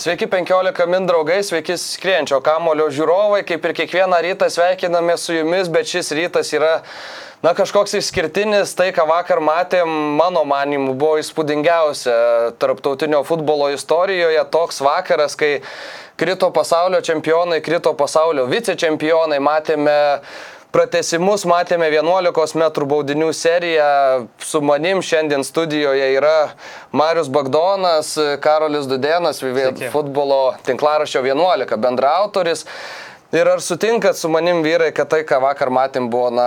Sveiki 15 min draugai, sveiki skrienčio kamulio žiūrovai, kaip ir kiekvieną rytą sveikiname su jumis, bet šis rytas yra, na, kažkoks išskirtinis, tai ką vakar matėm, mano manimu, buvo įspūdingiausia tarptautinio futbolo istorijoje, toks vakaras, kai krito pasaulio čempionai, krito pasaulio vicečempionai, matėme Pratesimus matėme 11 m baudinių seriją. Su manim šiandien studijoje yra Marius Bagdonas, Karolis Dudenas, futbolo tinklaraščio 11 bendraautoris. Ir ar sutinkat su manim vyrai, kad tai, ką vakar matėm, buvo na,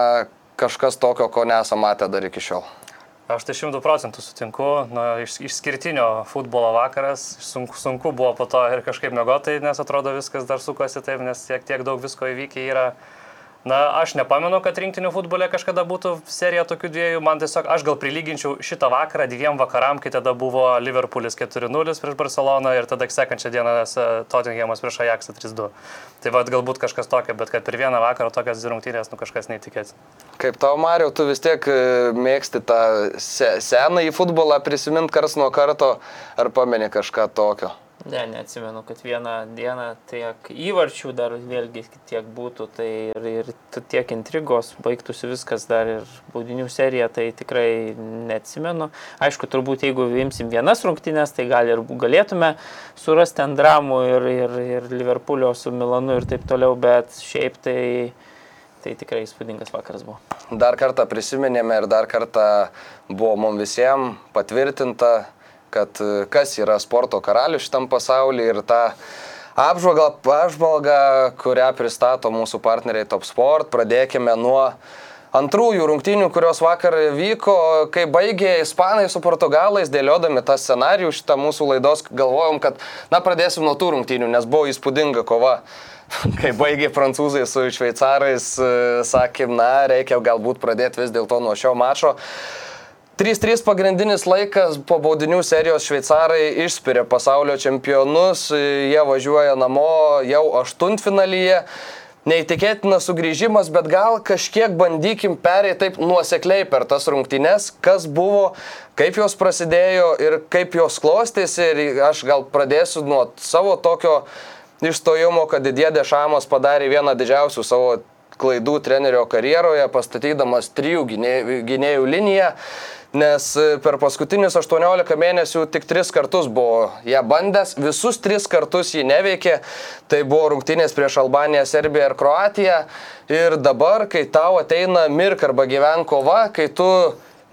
kažkas tokio, ko nesame matę dar iki šiol? Aš tai šimtų procentų sutinku, na, iš, išskirtinio futbolo vakaras, sunku, sunku buvo po to ir kažkaip mėgotai, nes atrodo viskas dar sukosi taip, nes tiek, tiek daug visko įvykę yra. Na, aš nepamenu, kad rinktinių futbole kažkada būtų serija tokių dviejų. Man tiesiog, aš gal prilyginčiau šitą vakarą dviem vakaram, kai tada buvo Liverpoolis 4-0 prieš Barceloną ir tada sekančią dieną Tottenhamas prieš Ajaxą 3-2. Tai vad galbūt kažkas tokio, bet kad per vieną vakarą tokias dvi rungtynės, nu kažkas neįtikėtina. Kaip tau, Mariu, tu vis tiek e, mėgsti tą se senąjį futbolą prisimint kars nuo karto, ar pameni kažką tokio? Ne, neatsimenu, kad vieną dieną tiek įvarčių dar vėlgi tiek būtų, tai ir, ir tiek intrigos, baigtųsi viskas dar ir baudinių serija, tai tikrai neatsimenu. Aišku, turbūt jeigu imsim vienas rungtynės, tai gal ir galėtume surasti ant dramų ir, ir, ir Liverpoolio su Milanu ir taip toliau, bet šiaip tai... Tai tikrai įspūdingas vakaras buvo. Dar kartą prisiminėme ir dar kartą buvo mums visiems patvirtinta, kad e, kas yra sporto karalius šitam pasaulyje ir tą apžvalgą, apžvalgą, kurią pristato mūsų partneriai Top Sport. Pradėkime nuo antrųjų rungtynių, kurios vakar vyko, kai baigė Ispanai su Portugalais, dėliodami tą scenarijų šitą mūsų laidos, galvojom, kad, na, pradėsim nuo tų rungtynių, nes buvo įspūdinga kova. Kai baigė prancūzai su šveicarais, e, sakėm, na, reikia galbūt pradėti vis dėlto nuo šio mačo. 3-3 pagrindinis laikas po baudinių serijos šveicarai išspiria pasaulio čempionus, jie važiuoja namo jau aštuntfinalyje. Neįtikėtinas sugrįžimas, bet gal kažkiek bandykim perėti taip nuosekliai per tas rungtynes, kas buvo, kaip jos prasidėjo ir kaip jos klostėsi. Ir aš gal pradėsiu nuo savo tokio išstojimo, kad Didė Dešamas padarė vieną didžiausių savo klaidų trenerio karjeroje, pastatydamas trijų gynėjų liniją nes e, per paskutinius 18 mėnesių tik 3 kartus buvo ją bandęs, visus 3 kartus jį neveikė, tai buvo rungtynės prieš Albaniją, Serbiją ir Kroatiją. Ir dabar, kai tau ateina mirk arba gyven kova, kai tu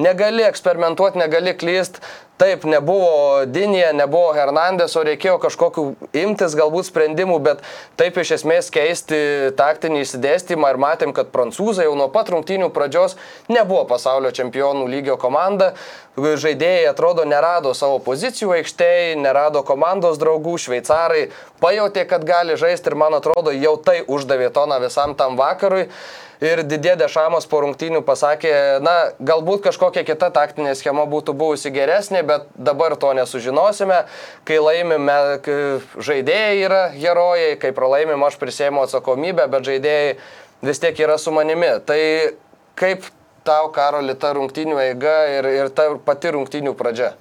negali eksperimentuoti, negali klyst, Taip, nebuvo Dinija, nebuvo Hernandeso, reikėjo kažkokių imtis galbūt sprendimų, bet taip iš esmės keisti taktinį įsidėstymą ir matėm, kad prancūzai jau nuo pat rungtynių pradžios nebuvo pasaulio čempionų lygio komanda. Žaidėjai atrodo nerado savo pozicijų aikštėje, nerado komandos draugų, šveicarai pajutė, kad gali žaisti ir man atrodo jau tai uždavė toną visam tam vakarui ir Didė Dešamas po rungtynių pasakė, na, galbūt kažkokia kita taktinė schema būtų buvusi geresnė, bet dabar to nesužinosime. Kai laimime, kai žaidėjai yra herojai, kai pralaimim, aš prisėmiau atsakomybę, bet žaidėjai vis tiek yra su manimi. Tai kaip tau, Karoli, ta rungtynių eiga ir, ir ta pati rungtynių pradžia?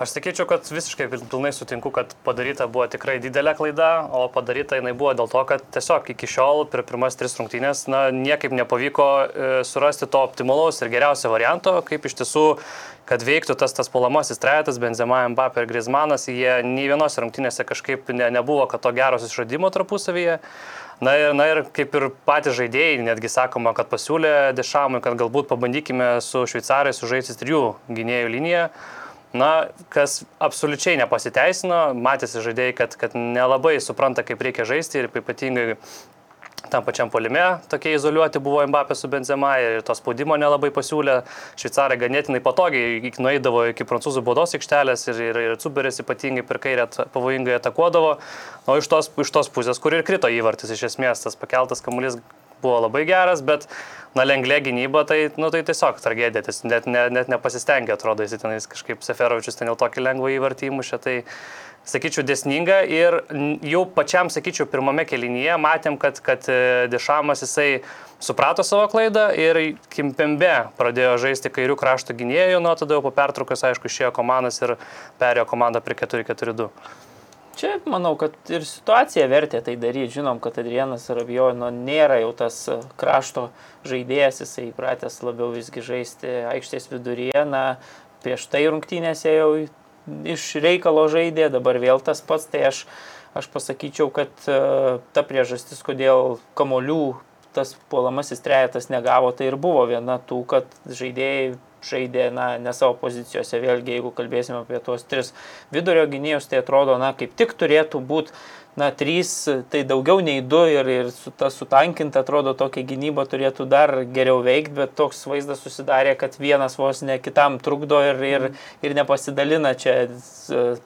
Aš sakyčiau, kad visiškai pilnai sutinku, kad padaryta buvo tikrai didelė klaida, o padaryta jinai buvo dėl to, kad tiesiog iki šiol per pirmas tris rungtynės na, niekaip nepavyko e, surasti to optimalaus ir geriausio varianto, kaip iš tiesų, kad veiktų tas tas polamasis trejetas, Benzema, Mbappé ir Griezmanas, jie nei vienose rungtynėse kažkaip ne, nebuvo, kad to geros išradimo tarpusavyje. Na ir, na ir kaip ir patys žaidėjai, netgi sakoma, kad pasiūlė Dešamui, kad galbūt pabandykime su šveicarais sužaisti trijų gynėjų liniją. Na, kas absoliučiai nepasiteisino, matėsi žaidėjai, kad, kad nelabai supranta, kaip reikia žaisti ir ypatingai tam pačiam polime tokie izoliuoti buvo Mbappé su Benzema ir to spaudimo nelabai pasiūlė. Šveicarai ganėtinai patogiai nueidavo iki prancūzų baudos aikštelės ir, ir, ir Cuberis ypatingai per kairę pavojingai atakuodavo. O iš tos, iš tos pusės, kur ir krito įvartis iš esmės, tas pakeltas kamuolys buvo labai geras, bet, na, lenglė gynyba, tai, nu, tai tiesiog tragedija, ties, net, ne, net nepasistengė, atrodo, jis tenais kažkaip Seferovičius ten jau tokį lengvą įvartį įmušė, tai, sakyčiau, desninga ir jau pačiam, sakyčiau, pirmame kelinyje matėm, kad, kad e, Dešamas jisai suprato savo klaidą ir Kimpembe pradėjo žaisti kairių krašto gynėjų, nuo tada jau po pertraukos, aišku, išėjo komandas ir perėjo komandą prie 4-4-2. Čia manau, kad ir situacija vertė tai daryti. Žinom, kad Adrianas Rabijo nu, nėra jau tas e, krašto žaidėjas, jisai įpratęs labiau visgi žaisti aikštės viduryje. Na, prieš tai rungtynėse jau iš reikalo žaidė, dabar vėl tas pats. Tai aš, aš pasakyčiau, kad uh, ta priežastis, kodėl kamolių tas puolamasis trejetas negavo, tai ir buvo viena tų, kad žaidėjai žaidė na, ne savo pozicijose. Vėlgi, jeigu kalbėsime apie tuos tris vidurio gynėjus, tai atrodo, na, kaip tik turėtų būti, na, trys, tai daugiau nei du ir, ir su ta sutankinta, atrodo, tokia gynyba turėtų dar geriau veikti, bet toks vaizdas susidarė, kad vienas vos ne kitam trukdo ir, ir, ir nepasidalina čia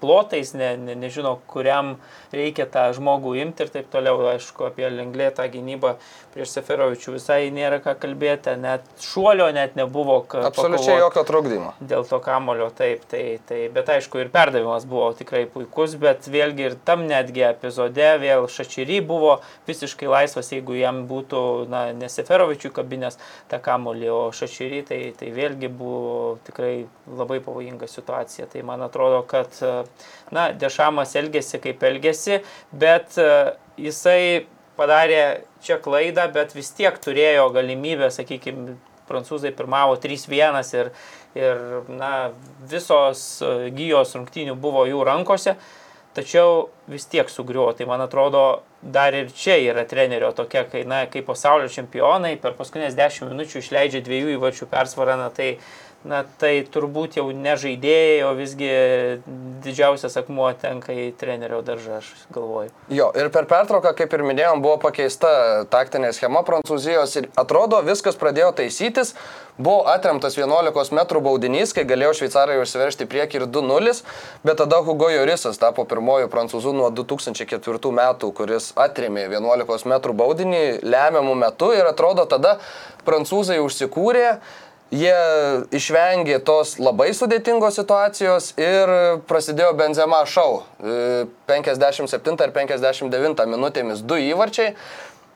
plotais, ne, ne, nežino, kuriam reikia tą žmogų imti ir taip toliau. Aišku, apie lenglėtą gynybą prieš Seferovičių visai nėra ką kalbėti, net šuolio net nebuvo. Absoliučiai jokio trukdymo. dėl to kamulio, taip, tai, tai, bet aišku, ir perdavimas buvo tikrai puikus, bet vėlgi ir tam netgi epizode vėl Šačyry buvo visiškai laisvas, jeigu jam būtų, na, ne Seferovičių kabinės tą kamulį, o Šačyry, tai, tai vėlgi buvo tikrai labai pavojinga situacija. Tai man atrodo, kad, na, Dešamas elgėsi kaip elgėsi, bet jisai padarė čia klaidą, bet vis tiek turėjo galimybę, sakykime, prancūzai pirmavo 3-1 ir, ir na, visos gyjos rungtynių buvo jų rankose, tačiau vis tiek sugriuvo. Tai man atrodo, dar ir čia yra trenerio tokia, kai, na, kai pasaulio čempionai per paskutinės 10 minučių išleidžia dviejų įvarčių persvarą, na, tai Na tai turbūt jau ne žaidėjai, o visgi didžiausias akmuo tenka į trenerio daržą, aš galvoju. Jo, ir per pertrauką, kaip ir minėjom, buvo pakeista taktinė schema Prancūzijos ir atrodo viskas pradėjo taisytis. Buvo atremtas 11 m baudinys, kai galėjo šveicarai užsiveršti priekį ir 2-0, bet tada Hugo Jorisas tapo pirmoju prancūzų nuo 2004 metų, kuris atremė 11 m baudinį lemiamų metų ir atrodo tada prancūzai užsikūrė. Jie išvengė tos labai sudėtingos situacijos ir prasidėjo Benzema šau. E, 57 ir 59 minutėmis du įvarčiai.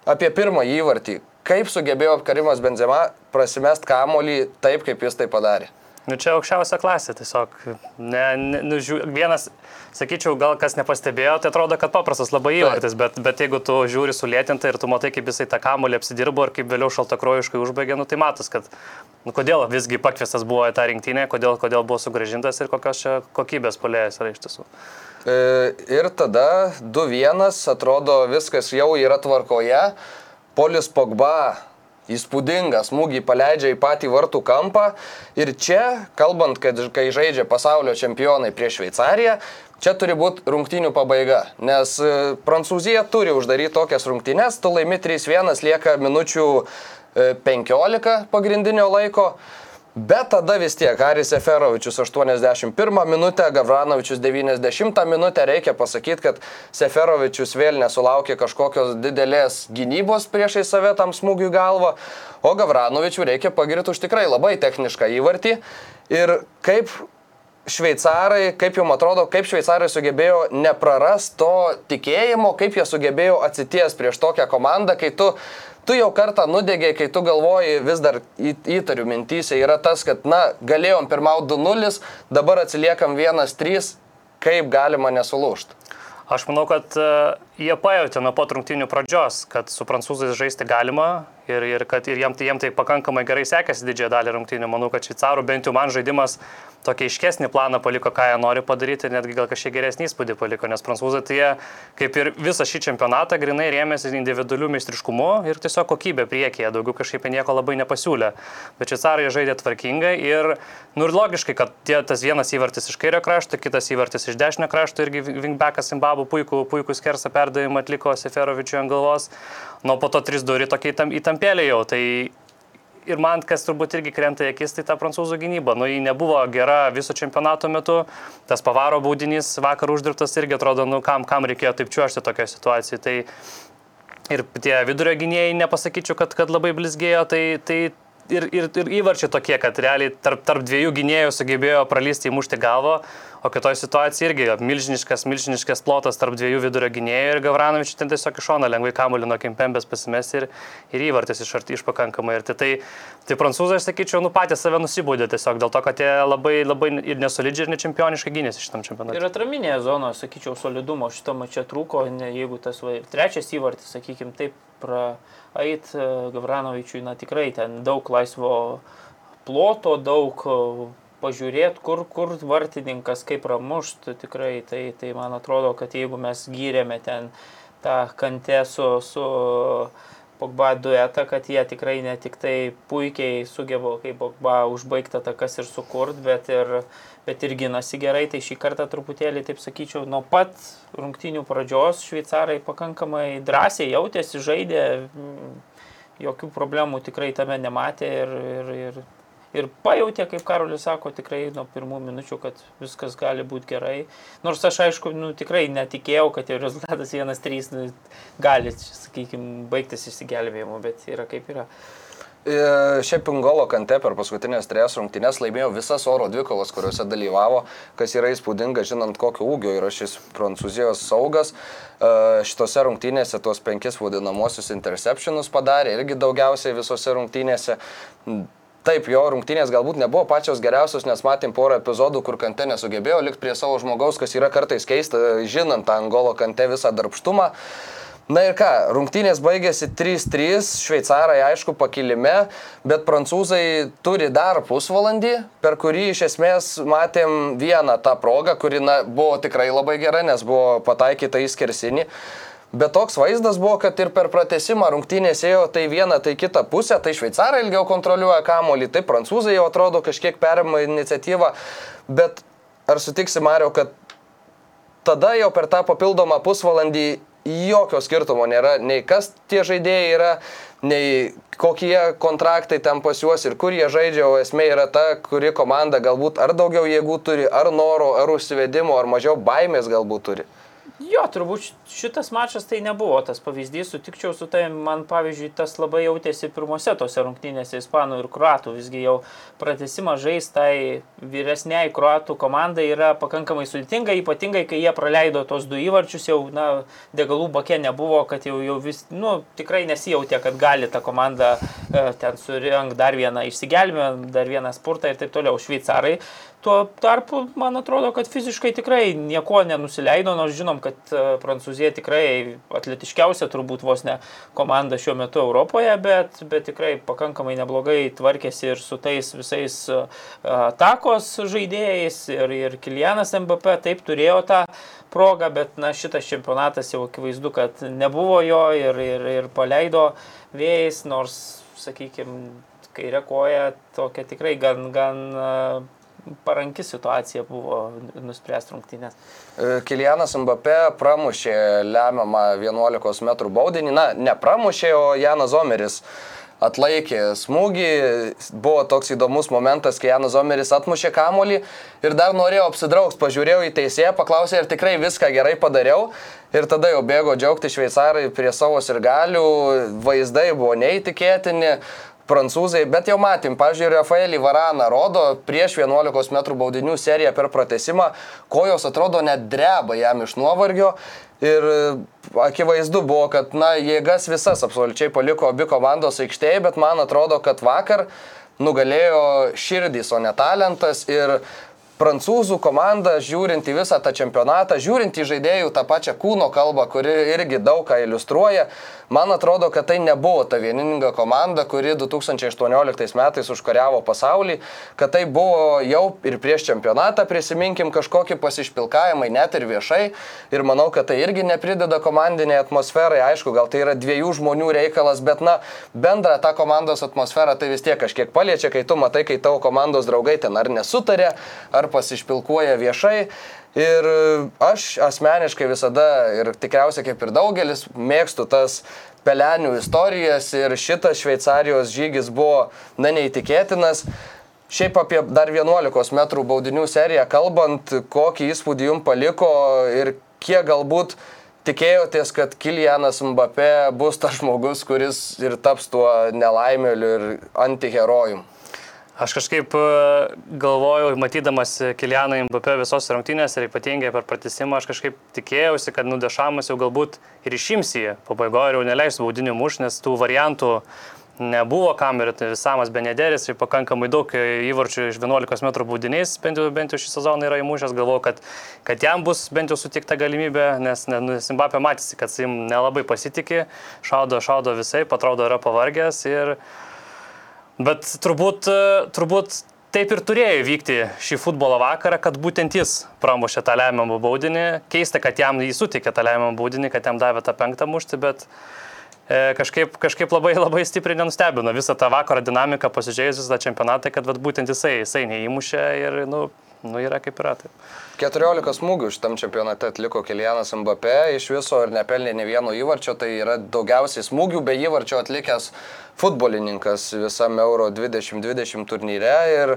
Apie pirmąjį įvartį. Kaip sugebėjo Karimas Benzema prasimest kamolį taip, kaip jis tai padarė? Nu čia aukščiausia klasė, tiesiog. Ne, ne, nu, žiū, vienas, sakyčiau, gal kas nepastebėjo, tai atrodo, kad paprastas labai įvartis, bet, bet jeigu tu žiūri sulėtintai ir tu matai, kaip jisai tą kamulį apsidirbo ir kaip vėliau šaltakrojiškai užbaigė, nu tai matas, kad nu, kodėl visgi pakviestas buvo į tą rinktinę, kodėl, kodėl buvo sugražintas ir kokios čia kokybės polėjas yra iš tiesų. E, Ir tada 2-1, atrodo viskas jau yra tvarkoje. Polis Pogba įspūdingą smūgį paleidžia į patį vartų kampą. Ir čia, kalbant, kad kai žaidžia pasaulio čempionai prieš Šveicariją, čia turi būti rungtynių pabaiga. Nes e, Prancūzija turi uždaryti tokias rungtynes, tu laimi 3-1, lieka minučių e, 15 pagrindinio laiko. Bet tada vis tiek Haris Seferovičius 81 minutę, Gavranovičius 90 minutę. Reikia pasakyti, kad Seferovičius vėl nesulaukė kažkokios didelės gynybos priešai save tam smūgiui galvą, o Gavranovičių reikia pagirti už tikrai labai technišką įvartį. Ir kaip šveicarai, kaip jums atrodo, kaip šveicarai sugebėjo neprarast to tikėjimo, kaip jie sugebėjo atsities prieš tokią komandą, kai tu, tu jau kartą nudegė, kai tu galvoji, vis dar įtariu mintysė, yra tas, kad, na, galėjom pirmauti 2-0, dabar atsiliekam 1-3, kaip galima nesulūšti. Aš manau, kad uh, jie pajutė nuo pat rungtynių pradžios, kad su prancūzais žaisti galima Ir, ir kad ir jiem, tai, jiem tai pakankamai gerai sekėsi didžiąją dalį rungtynių. Manau, kad šveicarų bent jau man žaidimas tokį iškesnį planą paliko, ką jie nori padaryti, netgi gal kažkiek geresnį įspūdį paliko, nes prancūzai tai jie, kaip ir visą šį čempionatą, grinai rėmėsi individualių meistriškumu ir tiesiog kokybė priekyje, daugiau kažkaip nieko labai nepasiūlė. Bet šveicarai žaidė tvarkingai ir, nu ir logiškai, kad tie, tas vienas įvartis iš kairio krašto, kitas įvartis iš dešinio krašto irgi Vingbeckas Zimbabų puikų, puikų skersą perdavimą atliko Seferovičiui ant galvos, nuo po to 3-2 tokia įtampėlė jau. Tai ir man, kas turbūt irgi krenta į akis, tai ta prancūzų gynyba. Nu, ji nebuvo gera viso čempionato metu. Tas pavaro baudinys vakar uždirbtas irgi atrodo, nu, kam, kam reikėjo taip čiuošti tokioje situacijoje. Tai ir tie vidurio gynėjai, nepasakyčiau, kad, kad labai blizgėjo, tai, tai ir, ir, ir įvarčiai tokie, kad realiai tarp, tarp dviejų gynėjų sugebėjo pralysti įmušti galvą, o kitoje situacijoje irgi milžiniškas, milžiniškas plotas tarp dviejų vidurio gynėjų ir Gavranovičius ten tiesiog iš šono lengvai kamuolį nuo Kimpembės pasimės ir, ir įvartis iš arti iš pakankamai. Ir tai, tai, tai prancūzai, aš sakyčiau, nu patys save nusibūdė tiesiog dėl to, kad jie labai, labai ir nesolidžiai, ir nečempioniškai gynėsi šitam čempionatui. Ir atraminėje zonoje, sakyčiau, solidumo šito mačio trūko, ne, jeigu tas va, trečias įvartis, sakykime, taip praeit Gavranovičiui, na tikrai ten daug laisvo ploto, daug pažiūrėti, kur, kur vartininkas kaip pramuštų tikrai, tai, tai man atrodo, kad jeigu mes gyrėme ten tą kantę su, su Pogba duetą, kad jie tikrai ne tik tai puikiai sugeba kaip Pogba užbaigti atakas ir sukurt, bet ir, bet ir ginasi gerai, tai šį kartą truputėlį, taip sakyčiau, nuo pat rungtinių pradžios šveicarai pakankamai drąsiai jautėsi, žaidė, jokių problemų tikrai tame nematė ir, ir, ir ir pajutė, kaip Karolis sako, tikrai nuo pirmų minučių, kad viskas gali būti gerai. Nors aš aišku, nu, tikrai netikėjau, kad jau rezultatas 1-3 nu, gali, sakykime, baigtis išsigelbėjimu, bet yra kaip yra. E, šiaip Ingolo Kante per paskutinės trejas rungtynės laimėjo visas oro dvikovas, kuriuose dalyvavo, kas yra įspūdinga, žinant, kokio ūgio yra šis prancūzijos saugas. E, šitose rungtynėse tuos penkis vadinamosius interceptionus padarė, irgi daugiausiai visose rungtynėse. Taip, jo rungtynės galbūt nebuvo pačios geriausios, nes matėm porą epizodų, kur kante nesugebėjo likti prie savo žmogaus, kas yra kartais keista, žinant tą angolo kante visą darbštumą. Na ir ką, rungtynės baigėsi 3-3, šveicarai aišku pakilime, bet prancūzai turi dar pusvalandį, per kurį iš esmės matėm vieną tą progą, kuri na, buvo tikrai labai gera, nes buvo pataikyta į skersinį. Bet toks vaizdas buvo, kad ir per pratesimą rungtynės ėjo tai vieną, tai kitą pusę, tai šveicarai ilgiau kontroliuoja kamolį, tai prancūzai jau atrodo kažkiek perima iniciatyvą, bet ar sutiksi Mario, kad tada jau per tą papildomą pusvalandį jokio skirtumo nėra, nei kas tie žaidėjai yra, nei kokie kontraktai ten pas juos ir kur jie žaidžia, o esmė yra ta, kuri komanda galbūt ar daugiau jėgų turi, ar noro, ar užsivedimo, ar mažiau baimės galbūt turi. Jo, turbūt šitas mačas tai nebuvo tas pavyzdys, sutikčiau su tai, man pavyzdžiui, tas labai jautėsi pirmose tose rungtynėse ispanų ir kruatų, visgi jau pratesimą žais tai vyresniai kruatų komandai yra pakankamai sudėtinga, ypatingai kai jie praleido tos du įvarčius, jau, na, degalų bakė nebuvo, kad jau, jau vis, nu, tikrai nesijautė, kad gali ta komanda e, ten surinkt dar vieną išsigelbėjimą, dar vieną spurtą ir taip toliau. Šveicarai Tuo tarpu, man atrodo, kad fiziškai tikrai nieko nenusileido, nors žinom, kad e, Prancūzija tikrai atletiškiausia turbūt vos ne komanda šiuo metu Europoje, bet, bet tikrai pakankamai neblogai tvarkėsi ir su tais visais e, atakos žaidėjais ir, ir Kilianas MVP taip turėjo tą progą, bet na, šitas čempionatas jau akivaizdu, kad nebuvo jo ir, ir, ir paleido vėjais, nors, sakykime, kairė koja tokia tikrai gan, gan paranki situacija buvo nuspręsti rungtynės. E, Kilianas Mbappé pramušė lemiamą 11 m baudinį, na, nepramušė, o Janas Zomeris atlaikė smūgį. Buvo toks įdomus momentas, kai Janas Zomeris atmušė kamolį ir dar norėjau apsidraugs, pažiūrėjau į teisėją, paklausė, ar tikrai viską gerai padariau. Ir tada jau bėgo džiaugti šveicarai prie savo sirgalių, vaizdai buvo neįtikėtini prancūzai, bet jau matėm, pavyzdžiui, Rafaelį Varaną rodo prieš 11 m baudinių seriją per pratesimą, kojos atrodo net dreba jam iš nuovargio. Ir e, akivaizdu buvo, kad, na, jėgas visas absoliučiai paliko abi komandos aikštėje, bet man atrodo, kad vakar nugalėjo širdys, o ne talentas. Ir prancūzų komanda, žiūrint į visą tą čempionatą, žiūrint į žaidėjų tą pačią kūno kalbą, kuri irgi daug ką iliustruoja, man atrodo, kad tai nebuvo ta vieninga komanda, kuri 2018 metais užkariavo pasaulį, kad tai buvo jau ir prieš čempionatą, prisiminkim kažkokį pasišpilkavimą, net ir viešai. Ir manau, kad tai irgi neprideda komandiniai atmosferai. Aišku, gal tai yra dviejų žmonių reikalas, bet na, bendrą tą komandos atmosferą tai vis tiek kažkiek paliečia, kai tu matai, kai tavo komandos draugai ten ar nesutarė, ar pasišpilkuoja viešai. Ir aš asmeniškai visada, ir tikriausiai kaip ir daugelis, mėgstu tas pelenių istorijas ir šitas Šveicarijos žygis buvo, na, neįtikėtinas. Šiaip apie dar 11 m baudinių seriją kalbant, kokį įspūdį jums paliko ir kiek galbūt tikėjotės, kad Kilianas Mbappé bus tas žmogus, kuris ir taps tuo nelaimėliu ir antiherojum. Aš kažkaip e, galvojau, matydamas Kilianą Mbappé visos rungtynės ir ypatingai per pratesimą, aš kažkaip tikėjausi, kad nudešamas jau galbūt ir išims jį. Pabaigoje ir jau neleis baudinių muš, nes tų variantų nebuvo. Kamerų, tai Samas Benederis ir pakankamai daug įvarčių iš 11 m baudiniais, bent jau, bent jau šį sezoną yra įmušęs, galvoju, kad, kad jam bus bent jau sutikta galimybė, nes ne, nu, matėsi, kad jis nelabai pasitikė, šaudo, šaudo visai, atrodo yra pavargęs ir Bet turbūt, turbūt taip ir turėjo vykti šį futbolo vakarą, kad būtent jis pramušė tą lemiamą baudinį. Keista, kad jam jį suteikė tą lemiamą baudinį, kad jam davė tą penktą muštį, bet e, kažkaip, kažkaip labai, labai stipriai nenustebino visą tą vakarą dinamiką, pasižiūrėjus visą čempionatą, kad vat, būtent jisai, jisai neįmušė ir, nu, nu, yra kaip yra. Taip. 14 smūgių šitam čempionate atliko Kilianas Mbappé, iš viso ir nepelnė ne vieno įvarčio, tai yra daugiausiai smūgių be įvarčio atlikęs futbolininkas visame Euro 2020 turnyre. Ir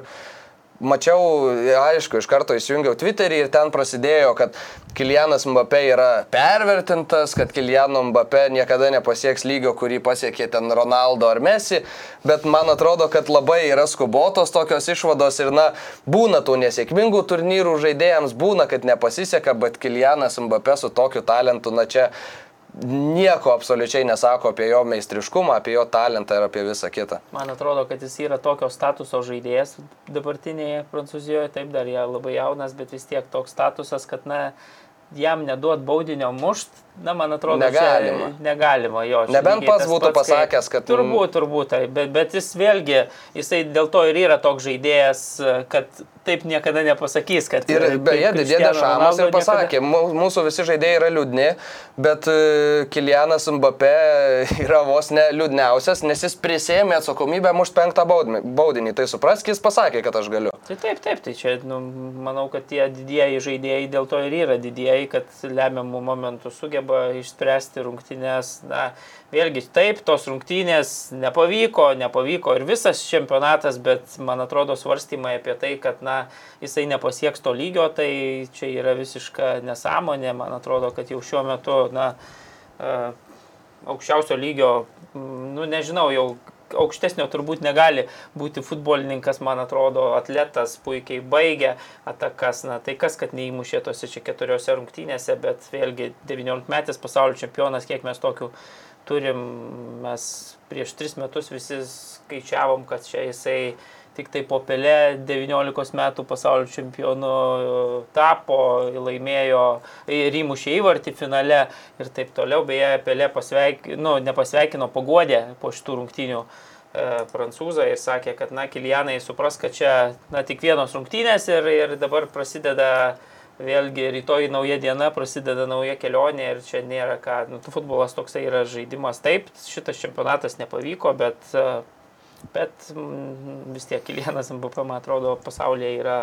mačiau, aišku, iš karto įsijungiau Twitterį ir ten prasidėjo, kad Kilianas Mbappé yra pervertintas, kad Kiliano Mbappé niekada nepasieks lygio, kurį pasiekė ten Ronaldo ar Messi, bet man atrodo, kad labai yra skubotos tokios išvados ir, na, būna tų nesėkmingų turnyrų žaidėjams, būna, kad nepasiseka, bet Kilianas Mbappé su tokiu talentu, na čia nieko absoliučiai nesako apie jo meistriškumą, apie jo talentą ir apie visą kitą. Man atrodo, kad jis yra tokio statuso žaidėjas dabartinėje Prancūzijoje, taip dar jie labai jaunas, bet vis tiek toks statusas, kad, na, jam neduot baudinio mušt, na, man atrodo, negalima. Negalima jo. Nebent pats būtų pats, pasakęs, kad... Turbūt, turbūt, tai, bet, bet jis vėlgi, jisai dėl to ir yra toks žaidėjas, kad taip niekada nepasakys, kad... Ir beje, didėdė Šamas ir pasakė, niekada... mūsų visi žaidėjai yra liūdni, bet e, Kilianas Mbappé yra vos ne liūdniausias, nes jis prisėmė atsakomybę mušt penktą baudinį. Tai suprask, jis pasakė, kad aš galiu. Tai taip, taip, tai čia, nu, manau, kad tie didieji žaidėjai dėl to ir yra didieji, kad lemiamų momentų sugeba išspręsti rungtynės. Na, vėlgi, taip, tos rungtynės nepavyko, nepavyko ir visas čempionatas, bet man atrodo svarstymai apie tai, kad, na, jisai nepasieks to lygio, tai čia yra visiška nesąmonė. Man atrodo, kad jau šiuo metu, na, aukščiausio lygio, nu, nežinau, jau aukštesnio turbūt negali būti futbolininkas, man atrodo, atletas puikiai baigia atakas. Na, tai kas, kad neįmušė tose čia keturiose rungtynėse, bet vėlgi 19 metės pasaulio čempionas, kiek mes tokių turim, mes prieš 3 metus visi skaičiavom, kad čia jisai tik tai po Pelė 19 metų pasaulio čempionu tapo, laimėjo ir įmušė įvartį finale ir taip toliau. Beje, Pelė pasveikino, nu, nepasveikino, pagodė po šitų rungtynių e, prancūzą ir sakė, kad, na, Kilianai supras, kad čia, na, tik vienos rungtynės ir, ir dabar prasideda vėlgi rytoj nauja diena, prasideda nauja kelionė ir čia nėra ką, nu, futbolas toksai yra žaidimas. Taip, šitas čempionatas nepavyko, bet Bet mm, vis tiek Kilienas MVP, man atrodo, pasaulyje yra,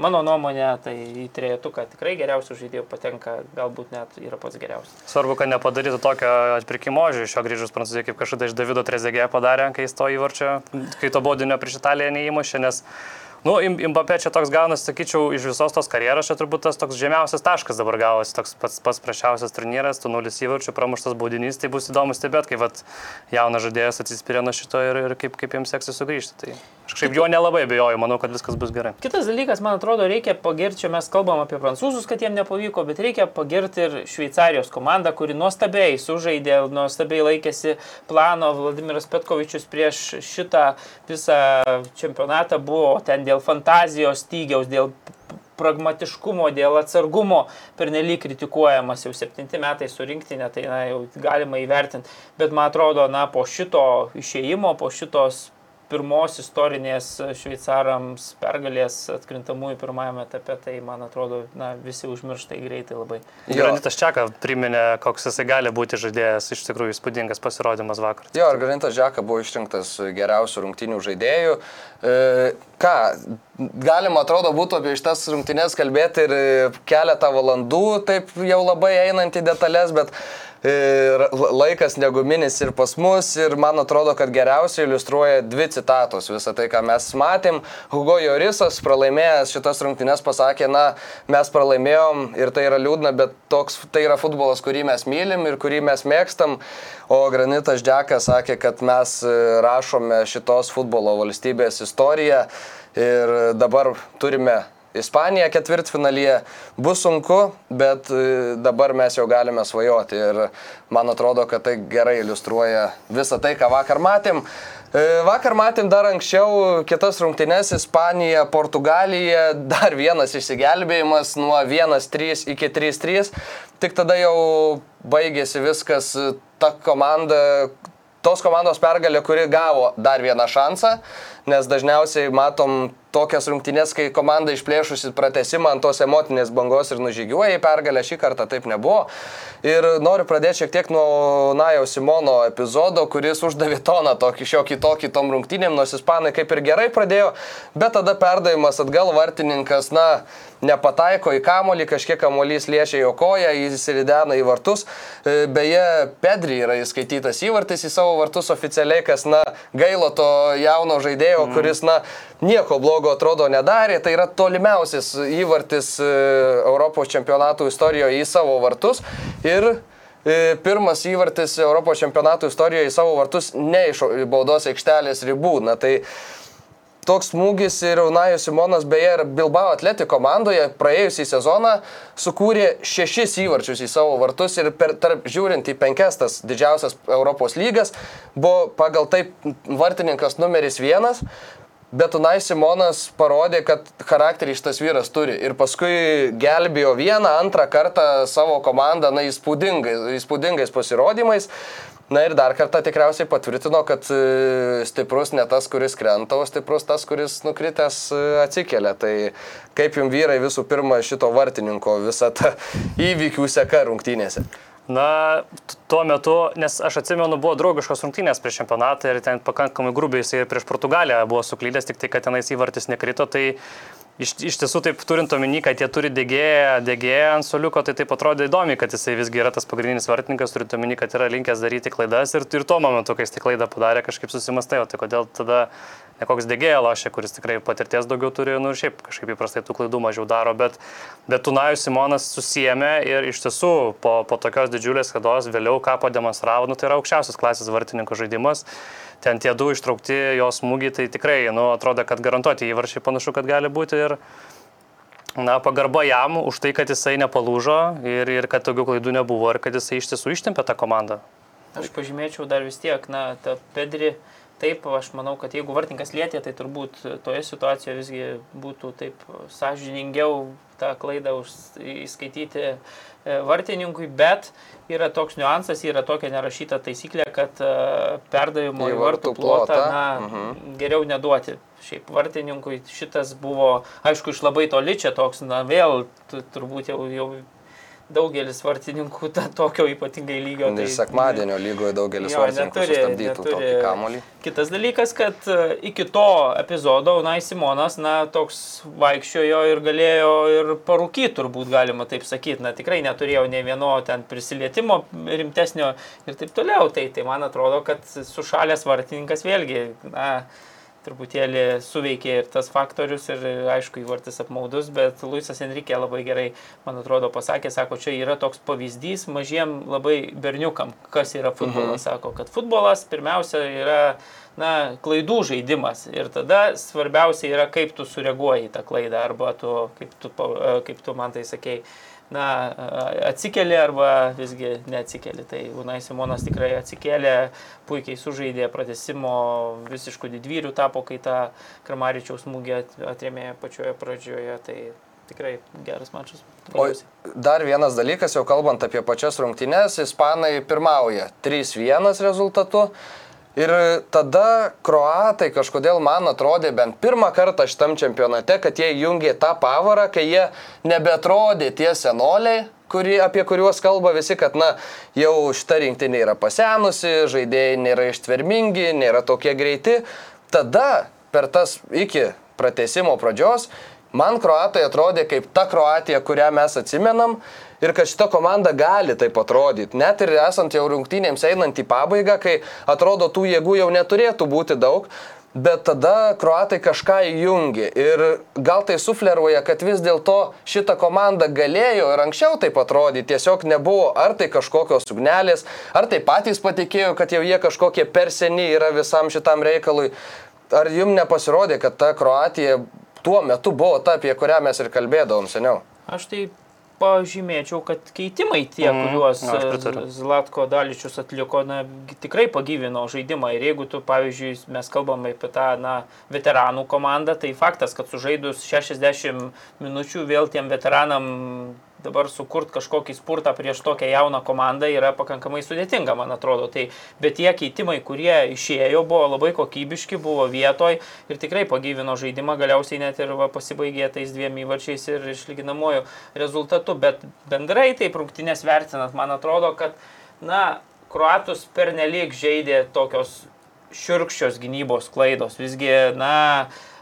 mano nuomonė, tai į trejetuką tikrai geriausių žaidėjų patenka, galbūt net yra pats geriausias. Svarbu, kad nepadarytų tokio atpirkimo iš jo grįžus Prancūzijoje, kaip kažkada iš Davido Trezegė padarė, kai jis to įvarčio, kai to baudinio prieš Italiją neįmušė, nes Nu, Mbappé čia toks gaunasi, sakyčiau, iš visos tos karjeros, čia turbūt tas toks žemiausias taškas dabar gavosi, toks pats, pats prašiausias turnyras, tu nulis įvarčių, pramuštas baudinys, tai bus įdomu stebėti, kaip jaunas žaidėjas atsispyrė nuo šito ir, ir kaip, kaip jiems seksis sugrįžti. Tai kažkaip jo nelabai abejoju, manau, kad viskas bus gerai. Kitas dalykas, man atrodo, reikia pagirti, čia mes kalbam apie prancūzus, kad jiems nepavyko, bet reikia pagirti ir Šveicarijos komandą, kuri nuostabiai sužaidė, nuostabiai laikėsi plano, Vladimiras Petkovičius prieš šitą visą čempionatą buvo ten dėl fantazijos stygiaus, dėl pragmatiškumo, dėl atsargumo pernelyg kritikuojamas jau septinti metai su rinktinė, tai na, jau galima įvertinti. Bet man atrodo, na, po šito išėjimo, po šitos pirmos istorinės šveicarams pergalės atkrintamųjų pirmajame etape, tai man atrodo, na, visi užmiršta į greitai labai. Granitas Čeka priminė, koks jisai gali būti žaidėjas, iš tikrųjų įspūdingas pasirodymas vakar. Jo, ir Galintas Žeka buvo išrinktas geriausių rungtinių žaidėjų. E, ką, galima atrodo būtų apie šitas rungtynės kalbėti ir e, keletą valandų, taip jau labai einant į detalės, bet ir laikas neguminis ir pas mus ir man atrodo, kad geriausiai iliustruoja dvi citatos visą tai, ką mes matėm. Hugo Jorisas pralaimėjęs šitas rungtynes pasakė, na, mes pralaimėjom ir tai yra liūdna, bet toks, tai yra futbolas, kurį mes mylim ir kurį mes mėgstam. O Granitas Džekas sakė, kad mes e, rašome šitos futbolo valstybės istoriją ir dabar turime Ispanija ketvirtfinalyje bus sunku, bet e, dabar mes jau galime svajoti ir man atrodo, kad tai gerai iliustruoja visą tai, ką vakar matėm. E, Vakar matėm dar anksčiau kitas rungtynes - Ispanija, Portugalija, dar vienas išsigelbėjimas nuo 1-3 iki 3-3. Tik tada jau baigėsi viskas, ta komanda, tos komandos pergalė, kuri gavo dar vieną šansą, nes dažniausiai matom tokias rungtynės, kai komanda išplėšusi pratesimą ant tos emotinės bangos ir nužygiuoja į pergalę, šį kartą taip nebuvo. Ir noriu pradėti šiek tiek nuo Najaus Simono epizodo, kuris uždavė toną tokį šiokį tokį tom rungtynėm, nors ispanai kaip ir gerai pradėjo, bet tada perdavimas atgal vartininkas, na, nepataiko į kamolį, kažkiek kamolys liečia jo koją, jis įsiridena į vartus. E, Beje, Pedri yra įskaitytas įvartis į savo vartus oficialiai, kas, na, gailo to jauno žaidėjo, mm. kuris, na, nieko blogo atrodo nedarė. Tai yra tolimiausias įvartis e, Europos čempionatų istorijoje į savo vartus. Ir e, pirmas įvartis Europos čempionatų istorijoje į savo vartus ne iš baudos aikštelės ribų. Na, tai toks smūgis ir Unajus Simonas beje ir Bilbao atletik komandoje praėjusį sezoną sukūrė šešis įvarčius į savo vartus ir per, tarp, žiūrint į penkias tas didžiausias Europos lygas buvo pagal taip vartininkas numeris vienas. Bet Unai Simonas parodė, kad charakterį šitas vyras turi. Ir paskui gelbėjo vieną, antrą kartą savo komandą, na, įspūdingais, įspūdingais pasirodymais. Na ir dar kartą tikriausiai patvirtino, kad e, stiprus ne tas, kuris krenta, o stiprus tas, kuris nukritęs e, atsikelia. Tai kaip jums vyrai visų pirma šito vartininko visą tą įvykių seka rungtynėse? Na, tuo metu, nes aš atsimenu, buvo draugiškos rungtynės prieš čempionatą ir ten pakankamai grubiai jisai ir prieš Portugaliją buvo suklydęs, tik tai, kad tenais įvartis nekrito, tai iš, iš tiesų taip turint omeny, kad jie turi dėgėją, dėgėją ant soliuko, tai taip atrodė įdomi, kad jisai visgi yra tas pagrindinis vartininkas, turint omeny, kad yra linkęs daryti klaidas ir, ir tuo momentu, kai jis tik klaidą padarė, kažkaip susimastai, o tai kodėl tada ne koks dėgėja lošia, kuris tikrai patirties daugiau turi, nu ir šiaip kažkaip įprastai tų klaidų mažiau daro, bet, bet Tunajus Simonas susijėmė ir iš tiesų po, po tokios didžiulės kados vėliau ką pademonstravo, nu tai yra aukščiausias klasės vartininko žaidimas. Ten tie du ištraukti jos smūgiai, tai tikrai, nu, atrodo, kad garantuoti įvarčiai panašu, kad gali būti ir, na, pagarba jam už tai, kad jisai nepalūžo ir, ir kad daugiau klaidų nebuvo ir kad jisai iš tiesų ištempė tą komandą. Aš pažymėčiau dar vis tiek, na, ta Pedri, taip, aš manau, kad jeigu vartininkas lietė, tai turbūt toje situacijoje visgi būtų taip sąžiningiau tą klaidą už- įskaityti e, vartininkui, bet yra toks niuansas, yra tokia nerašyta taisyklė, kad e, perdavimo Į vartų plotą, na, mhm. geriau neduoti. Šiaip vartininkui šitas buvo, aišku, iš labai toli čia toks, na, vėl tu- turbūt jau, jau daugelis vartininkų ta, tokio ypatingai lygio. Ir sekmadienio lygoje daugelis Jo, vartininkų neturi- sustabdytų neturi- tokį kamolį. Kitas dalykas, kad e, iki to epizodo Unai Simonas, na, toks vaikščiojo ir galėjo ir parūkyti, turbūt galima taip sakyti. Na, tikrai neturėjau ne vieno ten prisilietimo rimtesnio ir taip toliau. Tai, tai man atrodo, kad sušalęs vartininkas vėlgi, na, truputėlį suveikė ir tas faktorius ir aišku įvartis apmaudus, bet Luisas Enrique labai gerai, man atrodo, pasakė, sako, čia yra toks pavyzdys mažiem labai berniukam, kas yra futbolas. Mhm. Sako, kad futbolas pirmiausia yra na, klaidų žaidimas ir tada svarbiausia yra, kaip tu sureaguoji į tą klaidą arba tu, kaip tu, kaip tu man tai sakei, na, atsikeli arba visgi neatsikeli. Tai Unai Simonas tikrai atsikėlė, puikiai sužaidė, pratesimo visiškų didvyrių tapo, kai tą Kramaričiaus smūgį at- atrėmė pačioje pradžioje. Tai tikrai geras mačas. O dar vienas dalykas, jau kalbant apie pačias rungtynes, ispanai pirmauja 3-1 rezultatu. Ir tada kroatai kažkodėl man atrodė bent pirmą kartą šitam čempionate, kad jie jungė tą pavarą, kai jie nebetrodė tie senoliai, kuri, apie kuriuos kalba visi, kad na, jau šita rinktinė yra pasenusi, žaidėjai nėra ištvermingi, nėra tokie greiti. Tada per tas iki pratesimo pradžios man kroatai atrodė kaip ta Kroatija, kurią mes atsimenam ir kad šita komanda gali taip atrodyti. Net ir esant jau rungtynėms einant į pabaigą, kai atrodo tų jėgų jau neturėtų būti daug. Bet tada kruatai kažką įjungi ir gal tai sufleruoja, kad vis dėlto šita komanda galėjo ir anksčiau taip atrodyti, tiesiog nebuvo ar tai kažkokios ugnelės, ar tai patys patikėjo, kad jau jie kažkokie per seni yra visam šitam reikalui. Ar jums nepasirodė, kad ta Kroatija tuo metu buvo ta, apie kurią mes ir kalbėdavom seniau? Aš tai pažymėčiau, kad keitimai tie, mm, kuriuos e, Zlatko Daličius atliko, na, tikrai pagyvino žaidimą. Ir jeigu tu, pavyzdžiui, mes kalbame apie tą, na, veteranų komandą, tai faktas, kad sužaidus 60 minučių vėl tiem veteranam dabar sukurt kažkokį spurtą prieš tokią jauną komandą yra pakankamai sudėtinga, man atrodo. Tai, bet tie keitimai, kurie išėjo, buvo labai kokybiški, buvo vietoj ir tikrai pagyvino žaidimą, galiausiai net ir va, pasibaigė tais dviem įvarčiais ir išlyginamuoju rezultatu. Bet bendrai taip rungtynės vertinant, man atrodo, kad, na, kruatus pernelyg žaidė tokios širkščios gynybos klaidos. Visgi, na,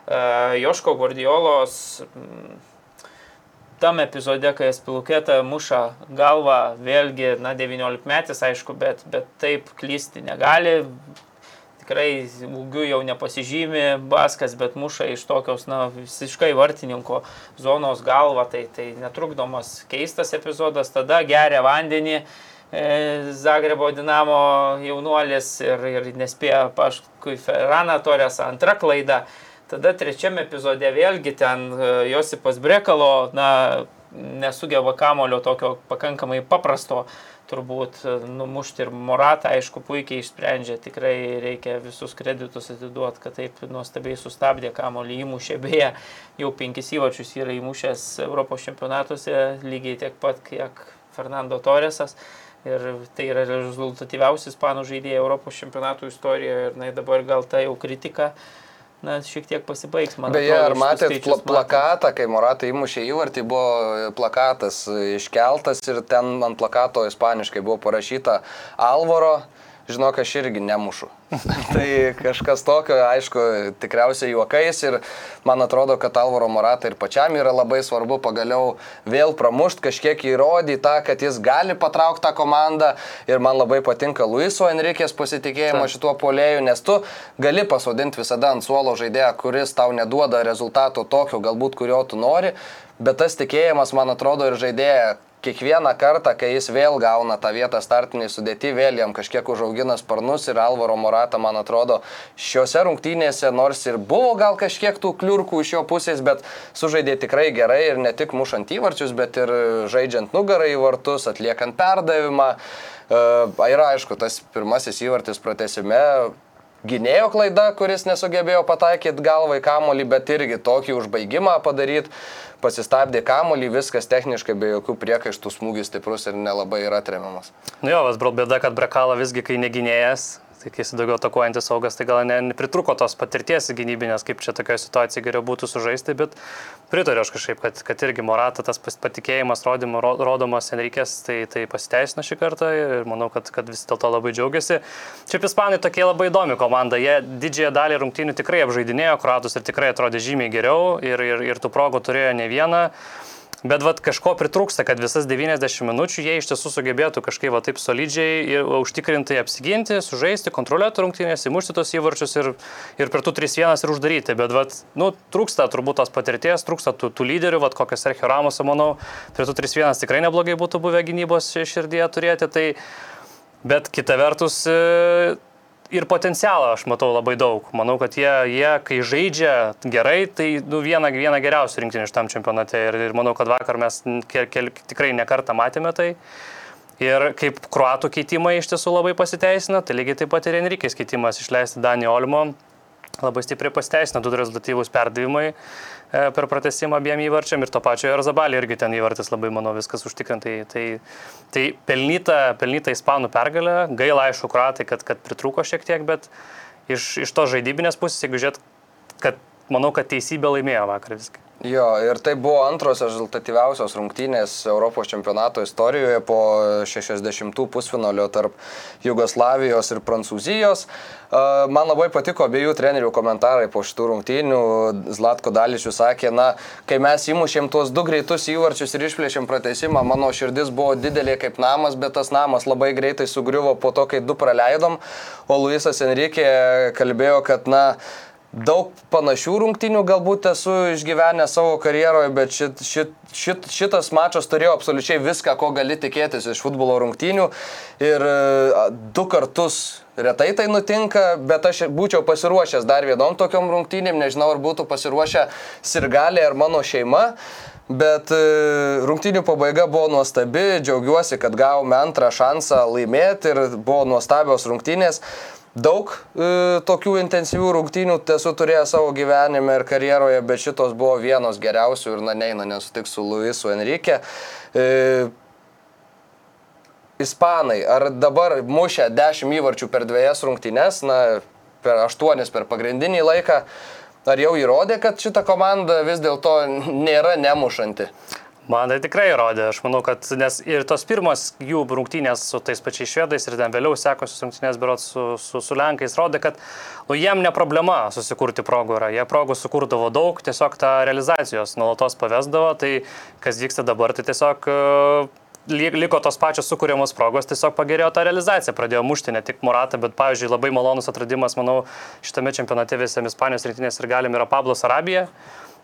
e, Joško Gordiolos tam epizode, kai Espiluketa muša galvą, vėlgi, na, 19 metais, aišku, bet, bet taip klysti negali. Tikrai ūgiu jau nepasižymi Baskas, bet muša iš tokios, na, visiškai vartininko zonos galvą, tai, tai netrukdomas keistas epizodas, tada geria vandenį. e, Zagrebo Dinamo jaunuolis ir, ir nespėjo paskui Ferrana Torės antrą klaidą. Tada trečiame epizode vėlgi ten e, Josipas Brekalo, na, nesugeba kamulio tokio pakankamai paprasto turbūt e, numušti ir Moratą, aišku, puikiai išsprendžia, tikrai reikia visus kreditus atiduoti, kad taip nuostabiai sustabdė kamulį, įmušė, beje, jau penkis įvačius yra įmušęs Europos čempionatuose, lygiai tiek pat, kiek Fernando Torresas. Ir tai yra rezultatyviausias ispanų žaidėjai Europos čempionatų istorijoje ir na, dabar gal ta jau kritika na, šiek tiek pasibaigs. Man Beje, atrodo, ar matėt pla plakatą, kai Moratai įmušė įvartį, buvo plakatas iškeltas ir ten ant plakato ispaniškai buvo parašyta Alvaro, žinok, aš irgi nemušu. tai kažkas tokio, aišku, tikriausiai juokais ir man atrodo, kad Alvaro Morata ir pačiam yra labai svarbu pagaliau vėl pramušti, kažkiek įrodyti tą, kad jis gali patraukti tą komandą ir man labai patinka Luiso Enrikės pasitikėjimo šituo polėju, nes tu gali pasodinti visada ant suolo žaidėją, kuris tau neduoda rezultato tokio, galbūt kurio tu nori, bet tas tikėjimas, man atrodo, ir žaidėja kiekvieną kartą, kai jis vėl gauna tą vietą startiniai sudėti, vėl jam kažkiek užaugina sparnus ir Alvaro Morata, man atrodo, šiuose rungtynėse, nors ir buvo gal kažkiek tų kliurkų iš jo pusės, bet sužaidė tikrai gerai ir ne tik mušant įvarčius, bet ir žaidžiant nugarą į vartus, atliekant perdavimą. E, ir aišku, tas pirmasis įvartis pratesime gynėjo klaida, kuris nesugebėjo pataikyti galvą į kamolį, bet irgi tokį užbaigimą padaryti, pasistabdė kamolį, viskas techniškai be jokių priekaištų smūgis stiprus ir nelabai yra tremiamas. Nu jo, brol bėda, kad Brekala visgi kai neginėjas, tai kai jis daugiau atakuojantis saugas, tai gal ne, nepritruko tos patirties gynybinės, kaip čia tokioje situacijoje geriau būtų sužaisti, bet pritariu aš kažkaip, kad, kad irgi Morata tas patikėjimas rodymo, ro- rodomas Enrikės, tai, tai pasiteisino šį kartą ir manau, kad, kad vis dėlto labai džiaugiasi. Šiaip Ispanai tokie labai įdomi komanda, jie didžiąją dalį rungtynių tikrai apžaidinėjo Kroatus ir tikrai atrodė žymiai geriau ir, ir, ir tų progų turėjo ne vieną. Bet vat, kažko pritrūksta, kad visas 90 minučių jie iš tiesų sugebėtų kažkaip va, taip solidžiai ir užtikrintai apsiginti, sužaisti, kontroliuoti rungtynės, įmušti tos įvarčius ir, ir per tų 3-1 ir uždaryti. Bet vat, nu, trūksta turbūt tos patirties, trūksta tų, tų lyderių, vat, kokias Sergio Ramos, manau, prie tų 3-1 tikrai neblogai būtų buvę gynybos širdyje turėti. Tai, bet kita vertus, e, ir potencialą aš matau labai daug. Manau, kad jie, jie kai žaidžia gerai, tai nu, viena, viena geriausių rinktinių šitam čempionate. Ir, ir manau, kad vakar mes kel, kel, tikrai nekartą matėme tai. Ir kaip kruatų keitimai iš tiesų labai pasiteisina, tai lygiai taip pat ir Enrikės keitimas išleisti Danį Olmo labai stipriai pasiteisina, du rezultatyvūs perdavimai. E, per pratesimą abiem įvarčiam ir to pačio Erzabalį irgi ten įvartis labai, manau, viskas užtikrintai. Tai, tai pelnyta, pelnyta ispanų pergalė, gaila aišku, kruatai, kad, kad pritrūko šiek tiek, bet iš, iš to žaidybinės pusės, jeigu žiūrėt, kad manau, kad teisybė laimėjo vakar viską. Jo, ir tai buvo antros rezultatyviausios rungtynės Europos čempionato istorijoje po 60 pusfinalio tarp Jugoslavijos ir Prancūzijos. Man labai patiko abiejų trenerių komentarai po šitų rungtynių. Zlatko Daličius sakė, na, kai mes įmušėm tuos du greitus įvarčius ir išplėšėm pratesimą, mano širdis buvo didelė kaip namas, bet tas namas labai greitai sugriuvo po to, kai du praleidom. O Luisas Enrique kalbėjo, kad, na, daug panašių rungtynių galbūt esu išgyvenęs savo karjeroje, bet šit, šit, šit, šitas mačas turėjo absoliučiai viską, ko gali tikėtis iš futbolo rungtynių. Ir du kartus retai tai nutinka, bet aš būčiau pasiruošęs dar vienom tokiom rungtynėm, nežinau, ar būtų pasiruošę sirgaliai ar mano šeima. Bet rungtynių pabaiga buvo nuostabi, džiaugiuosi, kad gavome antrą šansą laimėti ir buvo nuostabios rungtynės daug e, tokių intensyvių rungtynių esu turėjęs savo gyvenime ir karjeroje, bet šitos buvo vienos geriausių ir na neina nesutiks su Luisu Enrique. E, Ispanai, ar dabar mušė 10 įvarčių per dviejas rungtynes, na, per 8 per pagrindinį laiką, ar jau įrodė, kad šita komanda vis dėlto nėra nemušanti? Man tai tikrai įrodė, aš manau, kad nes ir tos pirmos jų rungtynės su tais pačiais švedais ir ten vėliau sekusios rungtynės berot su, su, su Lenkais rodė, kad nu, jiem ne problema susikurti progų yra, jie progų sukurdavo daug, tiesiog tą realizacijos nuolatos pavesdavo, tai kas vyksta dabar, tai tiesiog uh, liko tos pačios sukūriamos progos, tiesiog pagerėjo ta realizacija, pradėjo mušti ne tik Muratą, bet, pavyzdžiui, labai malonus atradimas, manau, šitame čempionate visiems Ispanijos rinktinės ir galim yra Pablos Arabija,